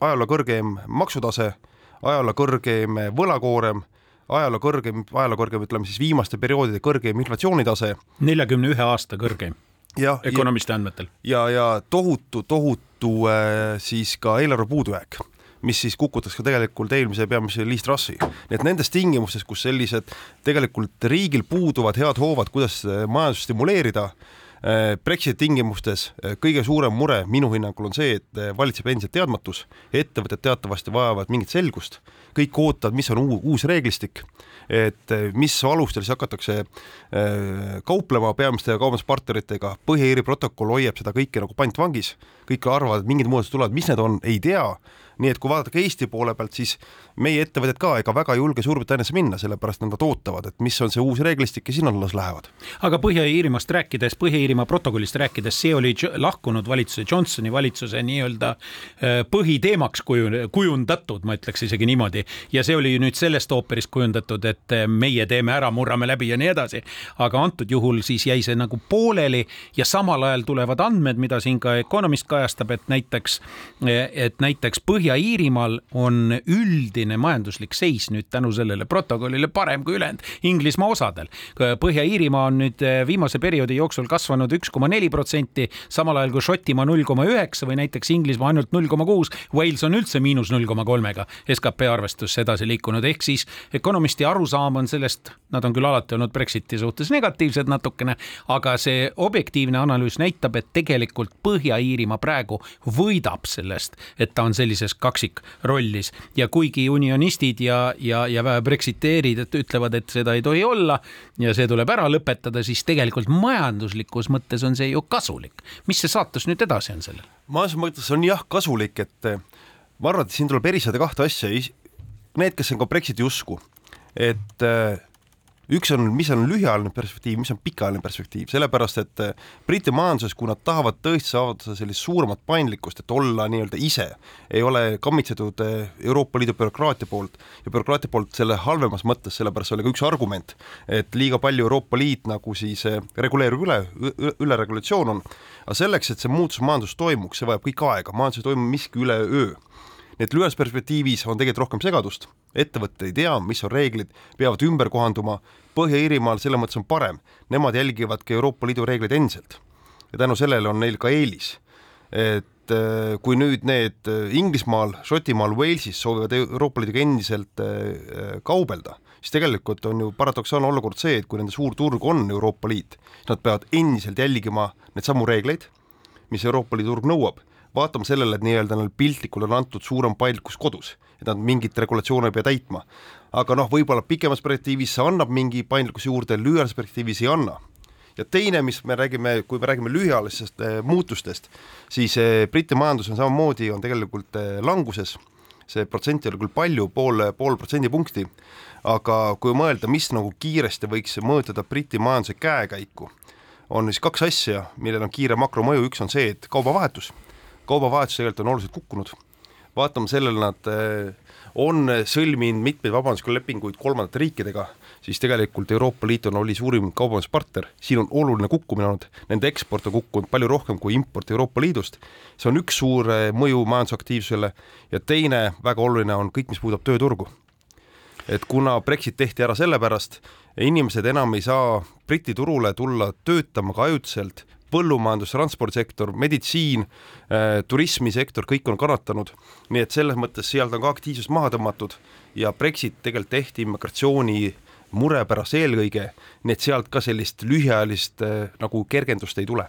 ajaloo kõrgeim maksutase, ajaloo kõrgeim võlakoorem, ajaloo kõrgeim, ajaloo kõrgeim, ütleme siis viimaste perioodide kõrgeim inflatsioonitase. neljakümne ühe aasta kõrgeim. jah, ökonomisti andmetel. ja, ja tohutu, tohutu äh, siis ka eelarve puudujääk mis siis kukutas ka tegelikult eelmise peamise Liis Trassi. nii et nendes tingimustes, kus sellised tegelikult riigil puuduvad head hoovad, kuidas majandust stimuleerida, Äh, Brexiti tingimustes äh, kõige suurem mure minu hinnangul on see, et valitseb endiselt teadmatus, ettevõtted teatavasti vajavad mingit selgust, kõik ootavad, mis on uus reeglistik, et mis alustel siis hakatakse kauplema peamiste kaubanduspartneritega, Põhja-Iiri protokoll hoiab seda kõike nagu pantvangis, kõik arvavad, et mingid muudatused tulevad, mis need on, ei tea nii et kui vaadata ka Eesti poole pealt, siis meie ettevõtted ka ega väga ei julge Suurbritanniasse minna, sellepärast nad ootavad, et mis on see uus reeglistik ja sinna las lähevad. aga Põhja-Iirimaast rääkides, Põhja-Iirimaa protokollist rääkides, see oli lahkunud valitsuse, Johnsoni valitsuse nii-öelda äh, põhiteemaks kuju-, kujundatud, ma ütleks isegi niimoodi. ja see oli nüüd sellest ooperist kujundatud, et äh, meie teeme ära, murrame läbi ja nii edasi. aga antud juhul siis jäi see nagu pooleli ja samal ajal tulevad andmed, mida siin ka Economist kajastab, et näiteks, et näiteks Põhja Põhja-Iirimaal on üldine majanduslik seis nüüd tänu sellele protokollile parem kui ülejäänud Inglismaa osadel. Põhja-Iirimaa on nüüd eh, viimase perioodi jooksul kasvanud üks koma neli protsenti, samal ajal kui Šotimaa null koma üheksa või näiteks Inglismaa ainult null koma kuus. Wales on üldse miinus null koma kolmega skp arvestusse edasi liikunud, ehk siis Economisti arusaam on sellest, nad on küll alati olnud Brexiti suhtes negatiivsed natukene, aga see objektiivne analüüs näitab, et tegelikult Põhja-Iirimaa praegu võidab sellest, et ta on sellises kaksikrollis ja kuigi unionistid ja, ja, ja Brexiteerid ütlevad, et seda ei tohi olla ja see tuleb ära lõpetada, siis tegelikult majanduslikus mõttes on see ju kasulik. mis see saatus nüüd edasi on sellel? majanduse mõttes on jah kasulik, et eh, ma arvan, et siin tuleb eristada kahte asja. Need, kes on ka Brexiti usku, et eh, üks on, mis on lühiajaline perspektiiv, mis on pikaajaline perspektiiv, sellepärast et eh, Briti majanduses, kui nad tahavad tõesti saavutada sellist suuremat paindlikkust, et olla nii-öelda ise, ei ole kammitsetud eh, Euroopa Liidu bürokraatia poolt ja bürokraatia poolt selle halvemas mõttes, sellepärast see oli ka üks argument, et liiga palju Euroopa Liit nagu siis eh, reguleerib üle, üleregulatsioon on, aga selleks, et see muutus majanduses toimuks, see vajab kõik aega, majanduses ei toimu miski üleöö nii et lühes perspektiivis on tegelikult rohkem segadust, ettevõtted ei tea, mis on reeglid, peavad ümber kohanduma, Põhja-Iirimaal selles mõttes on parem, nemad jälgivadki Euroopa Liidu reegleid endiselt. ja tänu sellele on neil ka eelis. et äh, kui nüüd need äh, Inglismaal, Šotimaal, Walesis soovivad Euroopa Liiduga endiselt äh, kaubelda, siis tegelikult on ju paradoksaalne olukord see, et kui nende suur turg on Euroopa Liit, siis nad peavad endiselt jälgima neid samu reegleid, mis Euroopa Liidu turg nõuab vaatama sellele, et nii-öelda neil piltlikult on antud suurem paindlikkus kodus, et nad mingit regulatsioone ei pea täitma. aga noh, võib-olla pikemas perspektiivis see annab mingi paindlikkuse juurde, lühiajalises perspektiivis ei anna. ja teine, mis me räägime, kui me räägime lühiajalistest eh, muutustest, siis eh, Briti majandus on samamoodi, on tegelikult eh, languses, see protsent ei ole küll palju, pool, pool protsendipunkti, aga kui mõelda, mis nagu kiiresti võiks mõjutada Briti majanduse käekäiku, on siis kaks asja, millel on kiire makromõju, üks on see, et kaubavahetus kaubavahetus tegelikult on oluliselt kukkunud, vaatame sellele, nad eh, on sõlminud mitmeid vabanduslepinguid kolmandate riikidega, siis tegelikult Euroopa Liit on, oli suurim kaubanduspartner, siin on oluline kukkumine olnud, nende eksport on kukkunud palju rohkem kui import Euroopa Liidust, see on üks suur eh, mõju majandusaktiivsusele. Ja teine väga oluline on kõik, mis puudutab tööturgu. et kuna Brexit tehti ära sellepärast, inimesed enam ei saa Briti turule tulla töötama ka ajutiselt põllumajandus, transpordisektor, meditsiin äh,, turismisektor, kõik on kannatanud, nii et selles mõttes sealt on ka aktiivsus maha tõmmatud ja Brexit tegelikult tehti immigratsiooni mure pärast eelkõige, nii et sealt ka sellist lühiajalist äh, nagu kergendust ei tule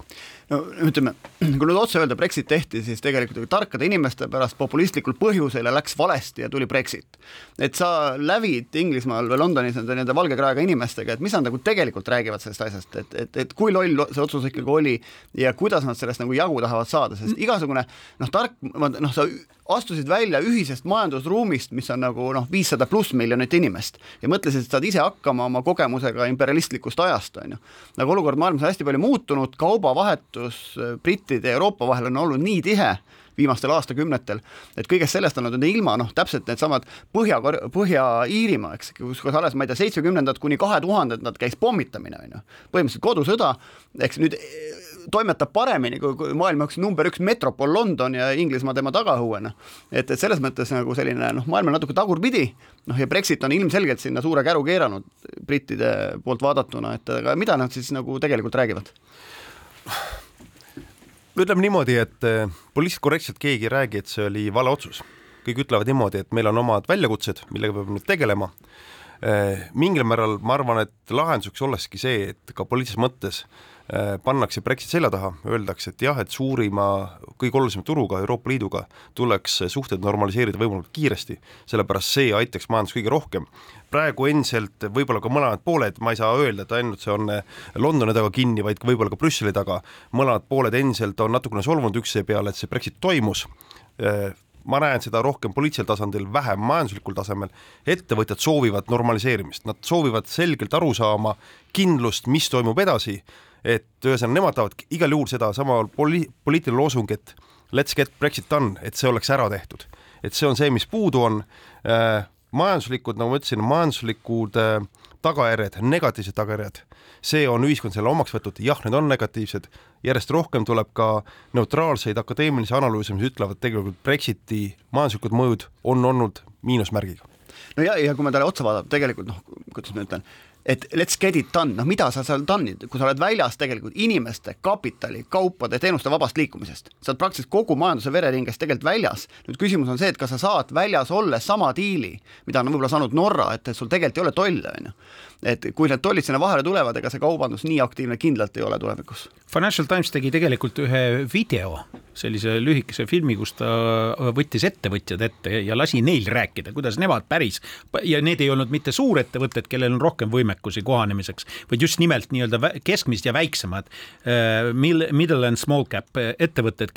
no ütleme, kui nüüd otse öelda Brexit tehti, siis tegelikult tarkade inimeste pärast populistlikul põhjusel läks valesti ja tuli Brexit. et sa lävid Inglismaal või Londonis nende, nende valge kraega inimestega, et mis nad nagu tegelikult räägivad sellest asjast, et, et, et kui loll see otsus ikkagi oli ja kuidas nad sellest nagu jagu tahavad saada, sest igasugune noh, tark, noh, sa astusid välja ühisest majandusruumist, mis on nagu noh, viissada pluss miljonit inimest ja mõtlesid, et saad ise hakkama oma kogemusega imperialistlikust ajast, on ju. nagu olukord maailmas on hästi palju muutunud, kaubavahetus äh, brittide ja Euroopa vahel on olnud nii tihe viimastel aastakümnetel, et kõigest sellest on nad ilma, noh, täpselt needsamad Põhja, Põhja-Iirimaa, eks, kus, kus alles, ma ei tea, seitsmekümnendad kuni kahe tuhandendad käis pommitamine, on ju. põhimõtteliselt kodusõda, eks nüüd toimetab paremini kui maailma üks number üks metropol London ja Inglismaa tema tagaõuena. et, et selles mõttes nagu selline noh, maailm on natuke tagurpidi, noh ja Brexit on ilmselgelt sinna suure käru keeranud brittide poolt vaadatuna, et aga mida nad siis nagu tegelikult räägivad? Ütleme niimoodi, et eh, poliitiliselt korrektselt keegi ei räägi, et see oli vale otsus. kõik ütlevad niimoodi, et meil on omad väljakutsed, millega peab nüüd tegelema. Eh, mingil määral ma arvan, et lahenduseks olekski see, et ka poliitilises mõttes pannakse Brexit selja taha, öeldakse, et jah, et suurima, kõige olulisema turuga, Euroopa Liiduga, tuleks suhted normaliseerida võimalikult kiiresti, sellepärast see aitaks majandust kõige rohkem. praegu endiselt võib-olla ka mõlemad pooled, ma ei saa öelda, et ainult see on äh, Londoni taga kinni, vaid ka võib-olla ka Brüsseli taga, mõlemad pooled endiselt on natukene solvunud üksteise peale, et see Brexit toimus, äh, ma näen seda rohkem poliitilisel tasandil, vähem majanduslikul tasemel, ettevõtjad soovivad normaliseerimist, nad soovivad selgelt aru saama kindlust, mis toimub edasi et ühesõnaga nemad tahavad igal juhul sedasama poli-, poliitiline loosung, et let's get Brexit done, et see oleks ära tehtud. et see on see, mis puudu on. Äh,, majanduslikud, nagu ma ütlesin, majanduslikud äh, tagajärjed, negatiivsed tagajärjed, see on ühiskond selle omaks võtnud, jah, need on negatiivsed, järjest rohkem tuleb ka neutraalseid akadeemilisi analüüse, mis ütlevad tegelikult Brexiti majanduslikud mõjud on olnud miinusmärgiga. No ja, ja kui ma talle otsa vaatan, tegelikult noh, kuidas ma ütlen, et let's get it done, noh, mida sa seal done'id, kui sa oled väljas tegelikult inimeste, kapitali, kaupade, teenuste vabast liikumisest, sa oled praktiliselt kogu majanduse vereringest tegelikult väljas. nüüd küsimus on see, et kas sa saad väljas olles sama diili, mida on võib-olla saanud Norra, et sul tegelikult ei ole tolle, on ju et kui need tollid sinna vahele tulevad, ega see kaubandus nii aktiivne kindlalt ei ole tulevikus. Financial Times tegi tegelikult ühe video, sellise lühikese filmi, kus ta võttis ettevõtjad ette ja lasi neil rääkida, kuidas nemad päris ja need ei olnud mitte suurettevõtted, kellel on rohkem võimekusi kohanemiseks, vaid just nimelt nii-öelda keskmised ja väiksemad äh, middle and small cap ettevõtted,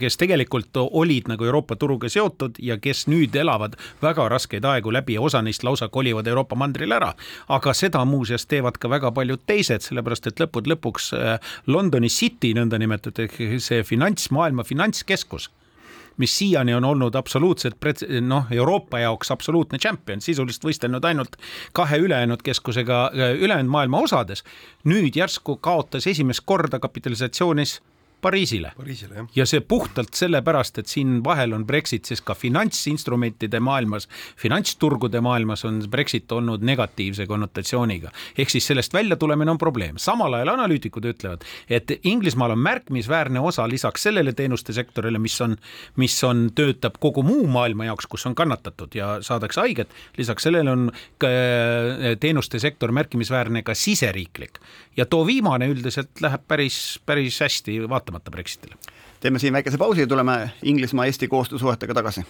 kes tegelikult olid nagu Euroopa turuga seotud ja kes nüüd elavad väga raskeid aegu läbi ja osa neist lausa kolivad Euroopa mandrile ära. aga seda muuseas teevad ka väga paljud teised, sellepärast et lõppude lõpuks äh, Londoni City nõndanimetatud ehk see finants, maailma finantskeskus mis siiani on olnud absoluutselt noh, Euroopa jaoks absoluutne champion, sisuliselt võistelnud ainult kahe ülejäänud keskusega äh, ülejäänud maailma osades. nüüd järsku kaotas esimest korda kapitalisatsioonis Pariisile, Pariisile. ja see puhtalt sellepärast, et siin vahel on Brexit, sest ka finantsinstrumentide maailmas, finantsturgude maailmas on Brexit olnud negatiivse konnotatsiooniga. ehk siis sellest väljatulemine on probleem, samal ajal analüütikud ütlevad, et Inglismaal on märkimisväärne osa lisaks sellele teenuste sektorile, mis on, mis on, töötab kogu muu maailma jaoks, kus on kannatatud ja saadakse haiget, lisaks sellele on teenuste sektor märkimisväärne ka siseriiklik ja too viimane üldiselt läheb päris, päris hästi, vaatamata Brexitile. teeme siin väikese pausi ja tuleme Inglismaa-Eesti koostöösuhetega tagasi.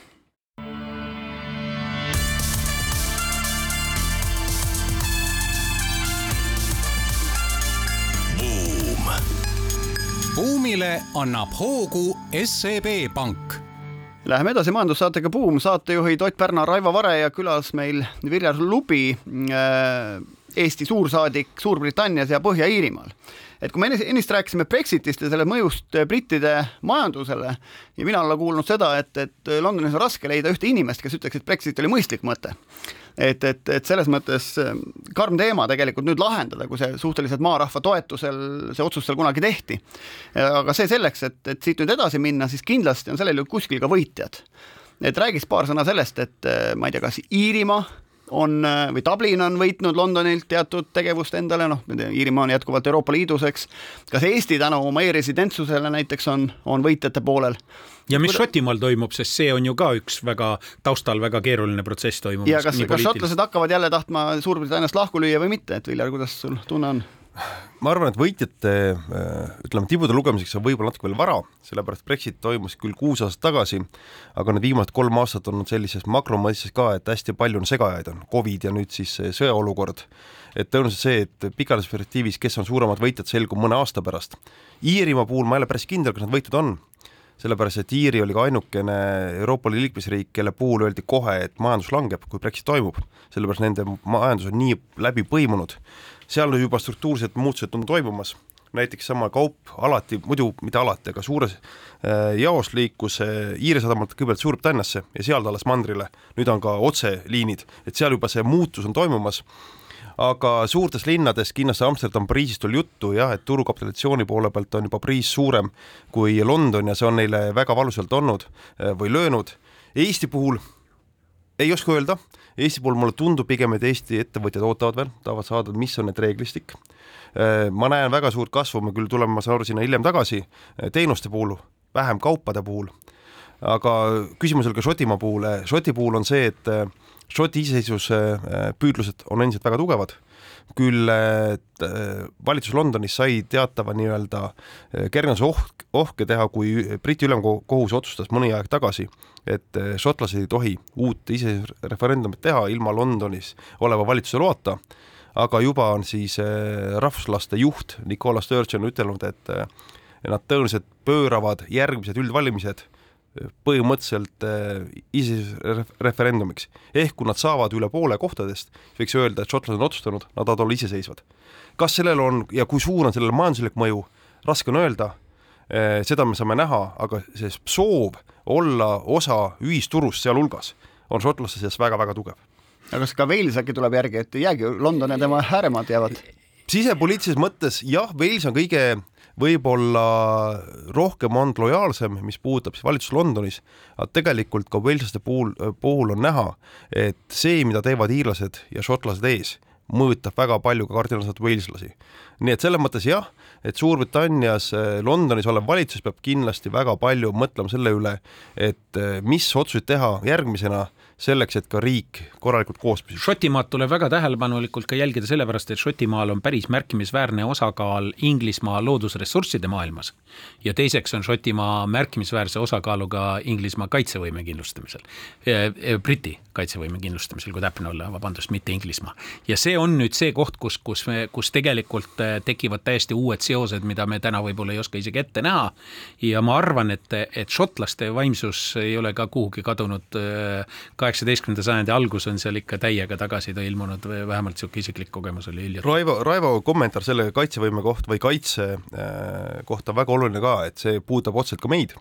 buumile annab hoogu SEB Pank Läheme edasi majandussaatega Buum, saatejuhid Ott Pärna, Raivo Vare ja külas meil Viljar Lubi äh, Eesti suursaadik Suurbritannias ja Põhja-Iirimaal. et kui me ennist rääkisime Brexitist ja selle mõjust brittide majandusele ja mina olen kuulnud seda, et, et Londonis on raske leida ühte inimest, kes ütleks, et Brexit oli mõistlik mõte. et, et, et selles mõttes ähm, karm teema tegelikult nüüd lahendada, kui see suhteliselt maarahva toetusel see otsus seal kunagi tehti. aga see selleks, et, et siit nüüd edasi minna, siis kindlasti on sellel ju kuskil ka võitjad. et räägiks paar sõna sellest, et äh, ma ei tea, kas Iirimaa on või Dublin on võitnud Londonilt teatud tegevust endale, noh, Iirimaa on jätkuvalt Euroopa Liidus, eks. kas Eesti tänu oma e-residentsusele näiteks on, on võitjate poolel? ja mis. Šotimaal toimub, sest see on ju ka üks väga taustal väga keeruline protsess toimumas. ja kas, kas šotlased hakkavad jälle tahtma Suurbritanniast lahku lüüa või mitte, et Viljar, kuidas sul tunne on? Ma arvan, et võitjate ütleme, tibude lugemiseks on võib-olla natuke veel vara, sellepärast Brexit toimus küll kuus aastat tagasi, aga need viimased kolm aastat on olnud sellises makromõistes ka, et hästi palju on segajaid, on Covid ja nüüd siis sõjaolukord. et tõenäoliselt see, et pikalises perspektiivis, kes on suuremad võitjad, selgub mõne aasta pärast. Iirimaa puhul ma ei ole päris kindel, kas nad võitjad on, sellepärast et Iiri oli ka ainukene Euroopa Liidu liikmesriik, kelle puhul öeldi kohe, et majandus langeb, kui Brexit toimub, sellepärast nende majandus on nii läbi põimunud seal juba struktuursed muutused on toimumas, näiteks sama kaup alati, muidu mitte alati, aga suures äh, jaos liikus äh, Iire sadamalt kõigepealt Suurbritanniasse ja sealt alles mandrile, nüüd on ka otseliinid, et seal juba see muutus on toimumas, aga suurtes linnades, kindlasti Amsterdam, Pariisist oli juttu jah, et turukapitalisatsiooni poole pealt on juba Pariis suurem kui London ja see on neile väga valusalt olnud äh, või löönud. Eesti puhul ei oska öelda, Eesti puhul mulle tundub pigem, et Eesti ettevõtjad ootavad veel, tahavad saada, mis on need reeglistik. Äh, ma näen väga suurt kasvu, me küll tuleme, ma saan aru, sinna hiljem tagasi, äh, teenuste puhul, vähem kaupade puhul, aga küsimus oli ka Šotimaa puhul, Šoti puhul on see, et Šoti iseseisvuse püüdlused on endiselt väga tugevad küll valitsus Londonis sai teatava nii-öelda kergenduse ohk, ohke teha, kui Briti ülemkohus otsustas mõni aeg tagasi, et šotlased ei tohi uut isereferendumit teha ilma Londonis oleva valitsuse loata, aga juba on siis rahvuslaste juht Nicola Sturgeon ütelnud, et nad tõenäoliselt pööravad järgmised üldvalimised põhimõtteliselt äh, iseseisvusreferendumiks. ehk kui nad saavad üle poole kohtadest, võiks öelda, et šotlased on otsustanud, nad tahavad olla iseseisvad. kas sellel on ja kui suur on sellel majanduslik mõju, raske on öelda äh,, seda me saame näha, aga see soov olla osa ühisturust sealhulgas on šotlaste seas väga-väga tugev. aga kas ka Wales äkki tuleb järgi, et ei jäägi London ja tema ääremaad jäävad? sisepoliitilises mõttes jah, Wales on kõige võib-olla rohkem on lojaalsem, mis puudutab siis valitsust Londonis, aga tegelikult ka Waleslaste puhul, puhul on näha, et see, mida teevad iirlased ja šotlased ees, mõjutab väga palju ka kardinaalselt Waleslasi. nii et selles mõttes jah, et Suurbritannias, Londonis olev valitsus peab kindlasti väga palju mõtlema selle üle, et mis otsuseid teha järgmisena selleks, et ka riik korralikult koos püsib. Šotimaad tuleb väga tähelepanelikult ka jälgida sellepärast, et Šotimaal on päris märkimisväärne osakaal Inglismaa loodusressursside maailmas. ja teiseks on Šotimaa märkimisväärse osakaaluga Inglismaa kaitsevõime kindlustamisel, Briti kaitsevõime kindlustamisel, kui täpne olla, vabandust, mitte Inglismaa. ja see on nüüd see koht, kus, kus me, kus tegelikult tekivad täiesti uued seosed, mida me täna võib-olla ei oska isegi ette näha. ja ma arvan, et, et šotlaste vaimsus ei ole ka kuhugi kadunud kaheksateistkümnenda sajandi algus on seal ikka täiega tagasi ta ilmunud, vähemalt niisugune isiklik kogemus oli hiljuti. Raivo, Raivo kommentaar selle kaitsevõime kohta või kaitse äh, kohta on väga oluline ka, et see puudutab otseselt ka meid.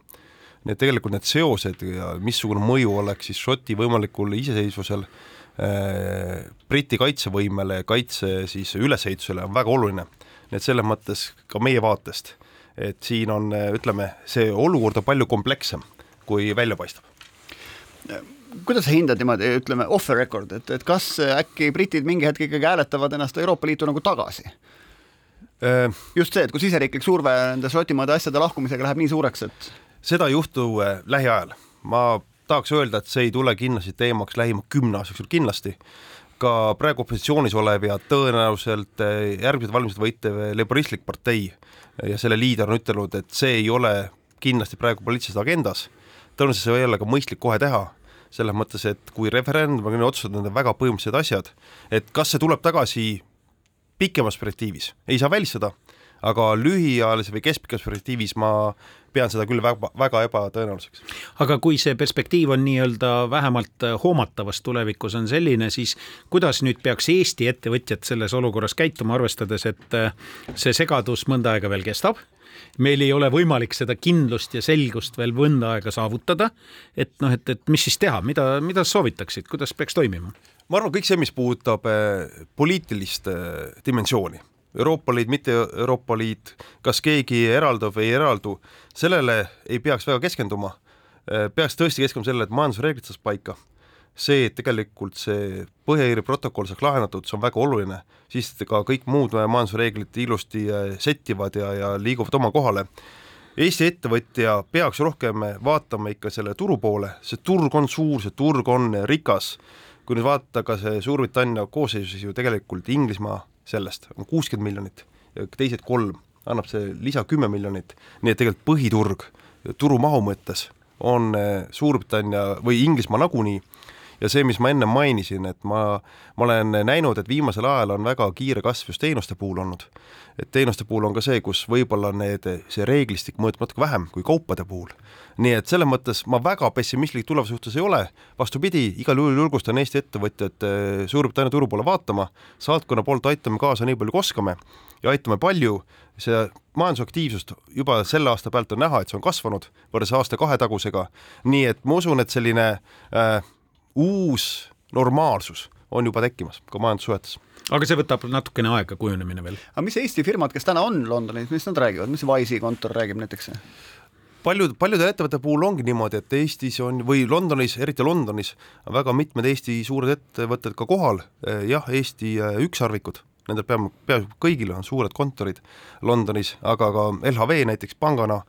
nii et tegelikult need seosed ja missugune mõju oleks siis Šoti võimalikul iseseisvusel äh, Briti kaitsevõimele ja kaitse siis ülesehitusele on väga oluline. Nii et selles mõttes ka meie vaatest, et siin on, ütleme, see olukord on palju komplekssem, kui välja paistab kuidas sa hindad niimoodi, ütleme off the record, et, et kas äkki britid mingi hetk ikkagi hääletavad ennast Euroopa Liitu nagu tagasi? Äh, just see, et kui siseriiklik surve nende Šotimaade asjade lahkumisega läheb nii suureks, et seda ei juhtu äh, lähiajal. ma tahaks öelda, et see ei tule kindlasti teemaks lähima kümne aasta jooksul kindlasti. Ka praegu opositsioonis olev ja tõenäoliselt äh, järgmised valimised võitev laboristlik partei ja selle liider on ütelnud, et see ei ole kindlasti praegu poliitilises agendas. tõenäoliselt see ei ole ka mõistlik kohe teha selles mõttes, et kui referendum on otsustatud nende väga põhimõttelised asjad, et kas see tuleb tagasi pikemas perspektiivis, ei saa välistada, aga lühiajalise või keskpikas perspektiivis ma pean seda küll väga, väga ebatõenäoliseks. aga kui see perspektiiv on nii-öelda vähemalt hoomatavas tulevikus on selline, siis kuidas nüüd peaks Eesti ettevõtjad selles olukorras käituma, arvestades, et see segadus mõnda aega veel kestab meil ei ole võimalik seda kindlust ja selgust veel mõnda aega saavutada. et noh, et, et mis siis teha, mida, mida soovitaksid, kuidas peaks toimima? ma arvan, kõik see, mis puudutab eh, poliitilist dimensiooni, Euroopa Liit, mitte Euroopa Liit, kas keegi eraldub või ei eraldu, sellele ei peaks väga keskenduma. Eh, peaks tõesti keskenduma sellele, et majandusreeglid saaks paika see, et tegelikult see Põhja-Iiri protokoll saaks lahendatud, see on väga oluline, siis ka kõik muud majandusreeglid ilusti äh, settivad ja, ja liiguvad oma kohale. Eesti ettevõtja peaks rohkem vaatama ikka selle turu poole, see turg on suur, see turg on rikas, kui nüüd vaadata ka see Suurbritannia koosseisu, siis ju tegelikult Inglismaa sellest on kuuskümmend miljonit teised kolm, annab see lisa kümme miljonit, nii et tegelikult põhiturg turumahu mõttes on äh, Suurbritannia või Inglismaa nagunii ja see, mis ma enne mainisin, et ma, ma olen näinud, et viimasel ajal on väga kiire kasv just teenuste puhul olnud. et teenuste puhul on ka see, kus võib-olla need, see reeglistik mõjutab natuke vähem kui kaupade puhul. nii et selles mõttes ma väga pessimistlik tulevase suhtes ei ole, vastupidi, igal juhul julgustan Eesti ettevõtjat eh, Suurbritannia turu poole vaatama, saatkonna poolt aitame kaasa nii palju, kui oskame. Ja aitame palju, see majandusaktiivsust juba selle aasta pealt on näha, et see on kasvanud võrreldes aasta-kahe tagusega, nii et ma usun, et selline äh, uus normaalsus on juba tekkimas ka majandussuhetes aga see võtab natukene aega, kujunemine veel. aga mis Eesti firmad, kes täna on Londonis, mis nad räägivad, mis Wise'i kontor räägib näiteks? paljud, paljude ettevõtete puhul ongi niimoodi, et Eestis on või Londonis, eriti Londonis, on väga mitmed Eesti suured ettevõtted ka kohal, jah, Eesti ükssarvikud, nendel pea, peaaegu kõigil on suured kontorid Londonis, aga ka LHV näiteks pangana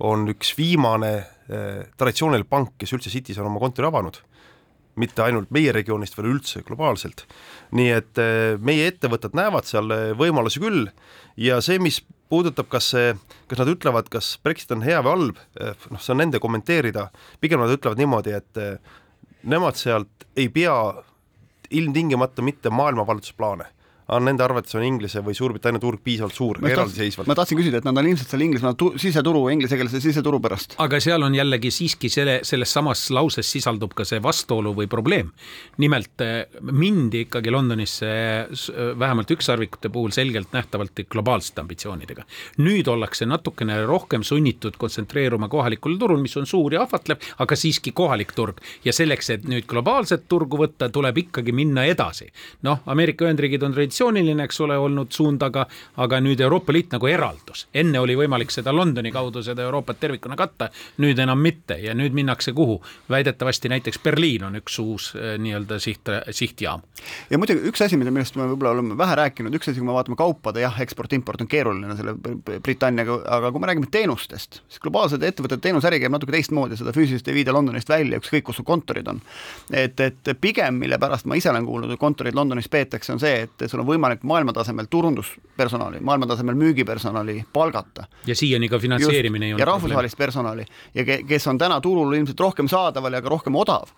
on üks viimane eh, traditsiooniline pank, kes üldse City's on oma kontori avanud mitte ainult meie regioonist, vaid üldse globaalselt. nii et eh, meie ettevõtted näevad seal eh, võimalusi küll. Ja see, mis puudutab, kas see, kas nad ütlevad, kas Brexit on hea või halb, eh, noh, see on nende kommenteerida, pigem nad ütlevad niimoodi, et nemad sealt ei pea ilmtingimata mitte maailmavaldusplaane on nende arvates on Inglise või Suurbritannia turg piisavalt suur, eraldiseisvalt. ma tahtsin küsida, et nad on ilmselt seal Inglismaa tu-, siseturu, inglisekeelse siseturu pärast. aga seal on jällegi siiski selle, selles samas lauses sisaldub ka see vastuolu või probleem. nimelt eh, mindi ikkagi Londonisse eh, vähemalt ükssarvikute puhul selgelt nähtavalt globaalsete ambitsioonidega. nüüd ollakse natukene rohkem sunnitud kontsentreeruma kohalikul turul, mis on suur ja ahvatlev, aga siiski kohalik turg. ja selleks, et nüüd globaalset turgu võtta, tuleb ikkagi minna edasi. noh, Ameerika Ühendriigid on traditsiooniliselt traditsiooniline, eks ole, olnud suund, aga, aga nüüd Euroopa Liit nagu eraldus. enne oli võimalik seda Londoni kaudu seda Euroopat tervikuna katta, nüüd enam mitte ja nüüd minnakse kuhu? väidetavasti näiteks Berliin on üks uus eh, nii-öelda siht, sihtjaam. ja muidugi üks asi, mida, millest me võib-olla oleme vähe rääkinud, üks asi, kui me vaatame kaupade, jah, eksport-import on keeruline selle Britanniaga, aga kui me räägime teenustest, siis globaalsed ettevõtted, teenusäri käib natuke teistmoodi, seda füüsiliselt ei viida Londonist välja, ükskõik kus su kontorid on. et, et pigem, mille pärast ma ise olen kuulnud, et kontorid Londonis peetakse, on see, et sul on võimalik maailmatasemel turunduspersonali, maailmatasemel müügipersonali palgata. ja siiani ka finantseerimine ei olnud. ja rahvusvahelist personali ja ke, kes on täna turul ilmselt rohkem saadaval ja ka rohkem odav.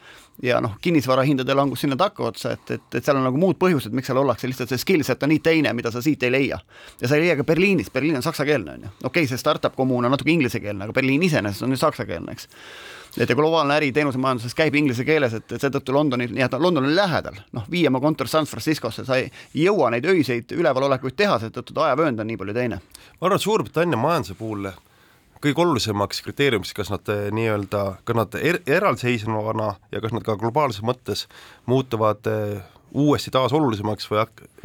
ja noh, kinnisvarahindade langus sinna takkaotsa, et, et, et seal on nagu muud põhjused, miks seal ollakse, lihtsalt see skill set on nii teine, mida sa siit ei leia. ja sa ei leia ka Berliinis, Berliin on saksakeelne, on ju. okei okay,, see startup kommuun on natuke inglisekeelne, aga Berliin iseenesest on ju saksakeelne, eks et ja globaalne äri teenusemajanduses käib inglise keeles, et, et seetõttu Londoni, nii et London on lähedal, noh, vii oma kontor San Franciscosse, sa ei jõua neid öiseid ülevalolekuid teha, seetõttu ajavöönd on nii palju teine. ma arvan, et Suurbritannia majanduse puhul kõige olulisemaks kriteeriumiks, kas nad eh, nii-öelda, kas nad er, eraldiseisvana ja kas nad ka globaalses mõttes muutuvad eh, uuesti taas olulisemaks või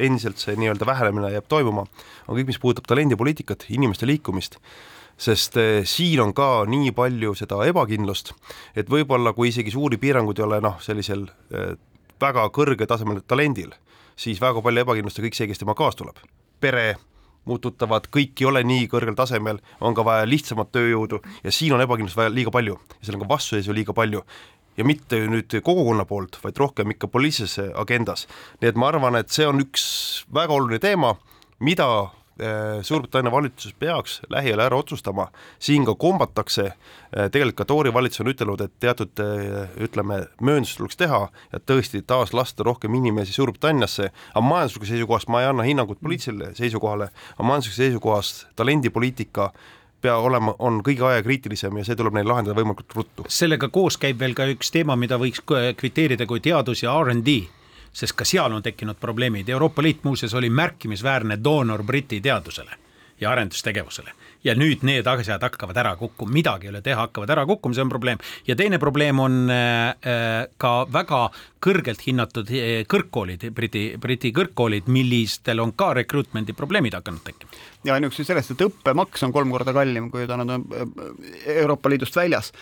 endiselt see nii-öelda vähenemine jääb toimuma, on kõik, mis puudutab talendipoliitikat, inimeste liikumist sest eh, siin on ka nii palju seda ebakindlust, et võib-olla kui isegi suuri piiranguid ei ole noh, sellisel eh, väga kõrgetasemel talendil, siis väga palju ebakindlust ja kõik see, kes tema kaasa tuleb. pere, muud tuttavad, kõik ei ole nii kõrgel tasemel, on ka vaja lihtsamat tööjõudu ja siin on ebakindlust vaja liiga palju ja seal on ka vastuseisu liiga palju ja mitte nüüd kogukonna poolt, vaid rohkem ikka poliitilises agendas. nii et ma arvan, et see on üks väga oluline teema, mida Suurbritannia valitsus peaks lähiajal ära otsustama, siin ka kombatakse, äh, tegelikult ka Tory valitsus on ütelnud, et teatud äh, ütleme, mööndus tuleks teha ja tõesti taas lasta rohkem inimesi Suurbritanniasse, aga majanduslikust seisukohast ma ei anna hinnangut poliitilisele seisukohale, aga majanduslikust seisukohast talendipoliitika pea olema, on kõige ajakriitilisem ja see tuleb neil lahendada võimalikult ruttu. sellega koos käib veel ka üks teema, mida võiks kviteerida kui teadus ja RD sest ka seal on tekkinud probleemid. Euroopa Liit muuseas oli märkimisväärne doonor Briti teadusele ja arendustegevusele ja nüüd need asjad hakkavad ära kukkuma, midagi ei ole teha, hakkavad ära kukkuma, see on probleem. ja teine probleem on äh, äh, ka väga kõrgelt hinnatud äh, kõrgkoolid, Briti, Briti kõrgkoolid, millistel on ka recruitment'i probleemid hakanud tekkima. ja ainuüksi sellest, et õppemaks on kolm korda kallim, kui ta nüüd on Euroopa Liidust väljas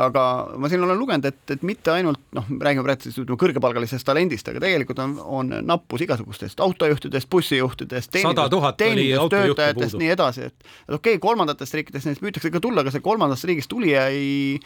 aga ma siin olen lugenud, et, et mitte ainult noh, räägime praegu siis ütleme kõrgepalgalisest talendist, aga tegelikult on, on nappus igasugustest autojuhtidest, bussijuhtidest, teenindustöötajatest, nii edasi, et et okei okay,, kolmandatest riikidest neist püütakse ka tulla, aga see kolmandast riigist tulija ei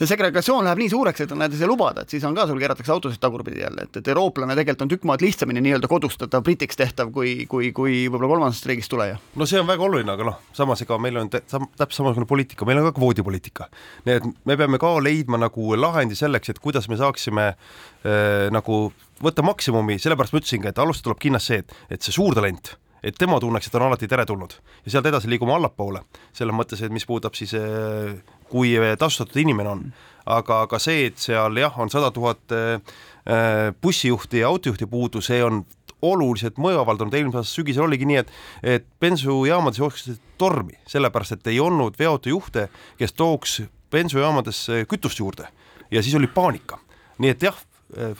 see segregatsioon läheb nii suureks, et näiteks ei lubada, et siis on ka sul keeratakse autosid tagurpidi jälle, et, et eurooplane tegelikult on tükk maad lihtsamini nii-öelda kodustatav, britiks tehtav kui, kui, kui võib-olla kolmandast riigist tuleja. no see on väga oluline, aga noh, samas ega meil on täpselt samasugune poliitika, meil on ka kvoodipoliitika. nii et me peame ka leidma nagu lahendi selleks, et kuidas me saaksime äh, nagu võtta maksimumi, sellepärast ma ütlesingi, et alustada tuleb kindlasti see, et, et see suur talent et tema tunneks, et on alati teretulnud ja sealt edasi liigume allapoole, selles mõttes, et mis puudutab siis, eh, kui tasustatud inimene on, aga ka see, et seal jah, on sada tuhat eh, bussijuhti ja autojuhti puudu, see on oluliselt mõju avaldanud, eelmise aasta sügisel oligi nii, et et bensujaamades jooksid tormi, sellepärast et ei olnud veoautojuhte, kes tooks bensujaamadesse kütust juurde. Ja siis oli paanika. nii et jah,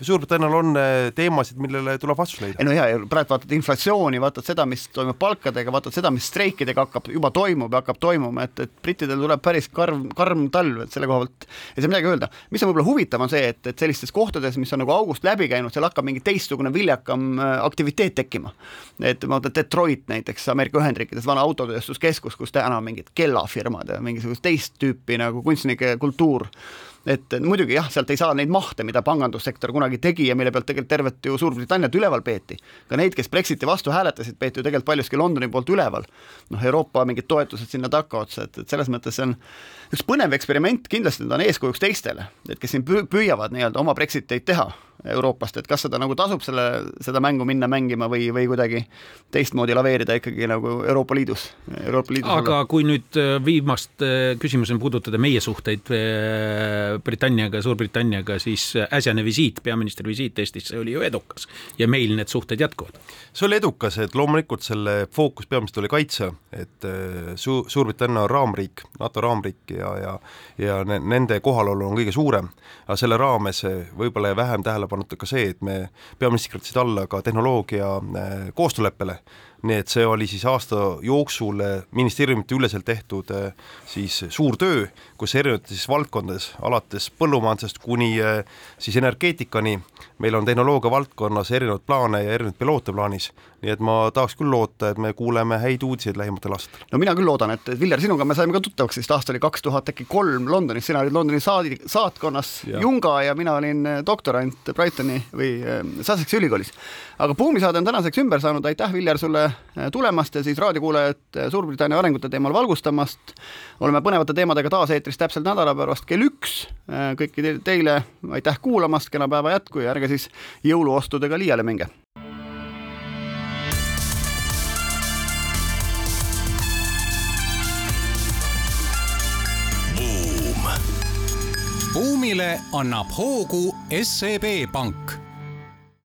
Suurbritannial on teemasid, millele tuleb vastus leida. ei no ja praegu vaatad inflatsiooni, vaatad seda, mis toimub palkadega, vaatad seda, mis streikidega hakkab, juba toimub ja hakkab toimuma, et, et brittidel tuleb päris karm, karm talv, et selle koha pealt ei saa midagi öelda. mis on võib-olla huvitav, on see, et, et sellistes kohtades, mis on nagu august läbi käinud, seal hakkab mingi teistsugune viljakam aktiviteet tekkima. et ma vaatan Detroit näiteks Ameerika Ühendriikides, vana autotööstuskeskus, kus täna mingid kellafirmad ja mingisugust teist tüüpi nagu kunstnike kultuur et muidugi jah, sealt ei saa neid mahte, mida pangandussektor kunagi tegi ja mille pealt tegelikult tervet ju Suurbritanniat üleval peeti. ka neid, kes Brexiti vastu hääletasid, peeti ju tegelikult paljuski Londoni poolt üleval. noh, Euroopa mingid toetused sinna takkaotsa, et, et selles mõttes see on üks põnev eksperiment, kindlasti ta on eeskujuks teistele, et kes siin püüavad nii-öelda oma Brexiteid teha Euroopast, et kas seda nagu tasub selle, seda mängu minna mängima või, või kuidagi teistmoodi laveerida ikkagi nagu Euroopa Liidus, Euroopa Liidus. aga olla. kui nüüd äh, viimast äh, küsimusena puudutada meie suhteid äh, Britanniaga, Suurbritanniaga, siis äsjane visiit, peaministri visiit Eestisse oli ju edukas ja meil need suhted jätkuvad. see oli edukas, et loomulikult selle fookus peamiselt oli kaitse, et Su-, Suurbritannia on raamriik, NATO raamriik ja, ja ja nende kohalolu on kõige suurem, aga selle raames võib-olla jäi vähem tähelepanu tähelepanuta ka see, et me peaministrid kirjutasid alla ka tehnoloogia äh, koostööleppele, nii et see oli siis aasta jooksul äh, ministeeriumite üleselt tehtud äh, siis suur töö, kus erinevates siis valdkondades, alates põllumajandusest kuni siis energeetikani, meil on tehnoloogia valdkonnas erinevaid plaane ja erinevaid piloote plaanis nii et ma tahaks küll loota, et me kuuleme häid uudiseid lähimatel aastatel. no mina küll loodan, et Viljar, sinuga me saime ka tuttavaks vist aasta oli kaks tuhat äkki kolm Londonis, sina olid Londoni saadi, saatkonnas ja. Junga ja mina olin doktorant Brightoni või Sussexi ülikoolis. aga Buumisaade on tänaseks ümber saanud, aitäh, Viljar, sulle tulemast ja siis raadiokuulajat Suurbritannia arengute teemal valgustamast. oleme põnevate teemadega taas eetris täpselt nädala pärast kell üks. kõiki teile aitäh kuulamast, kena päeva jätku ja ärge siis jõuluostudega liiale minge buumile annab hoogu SEB Pank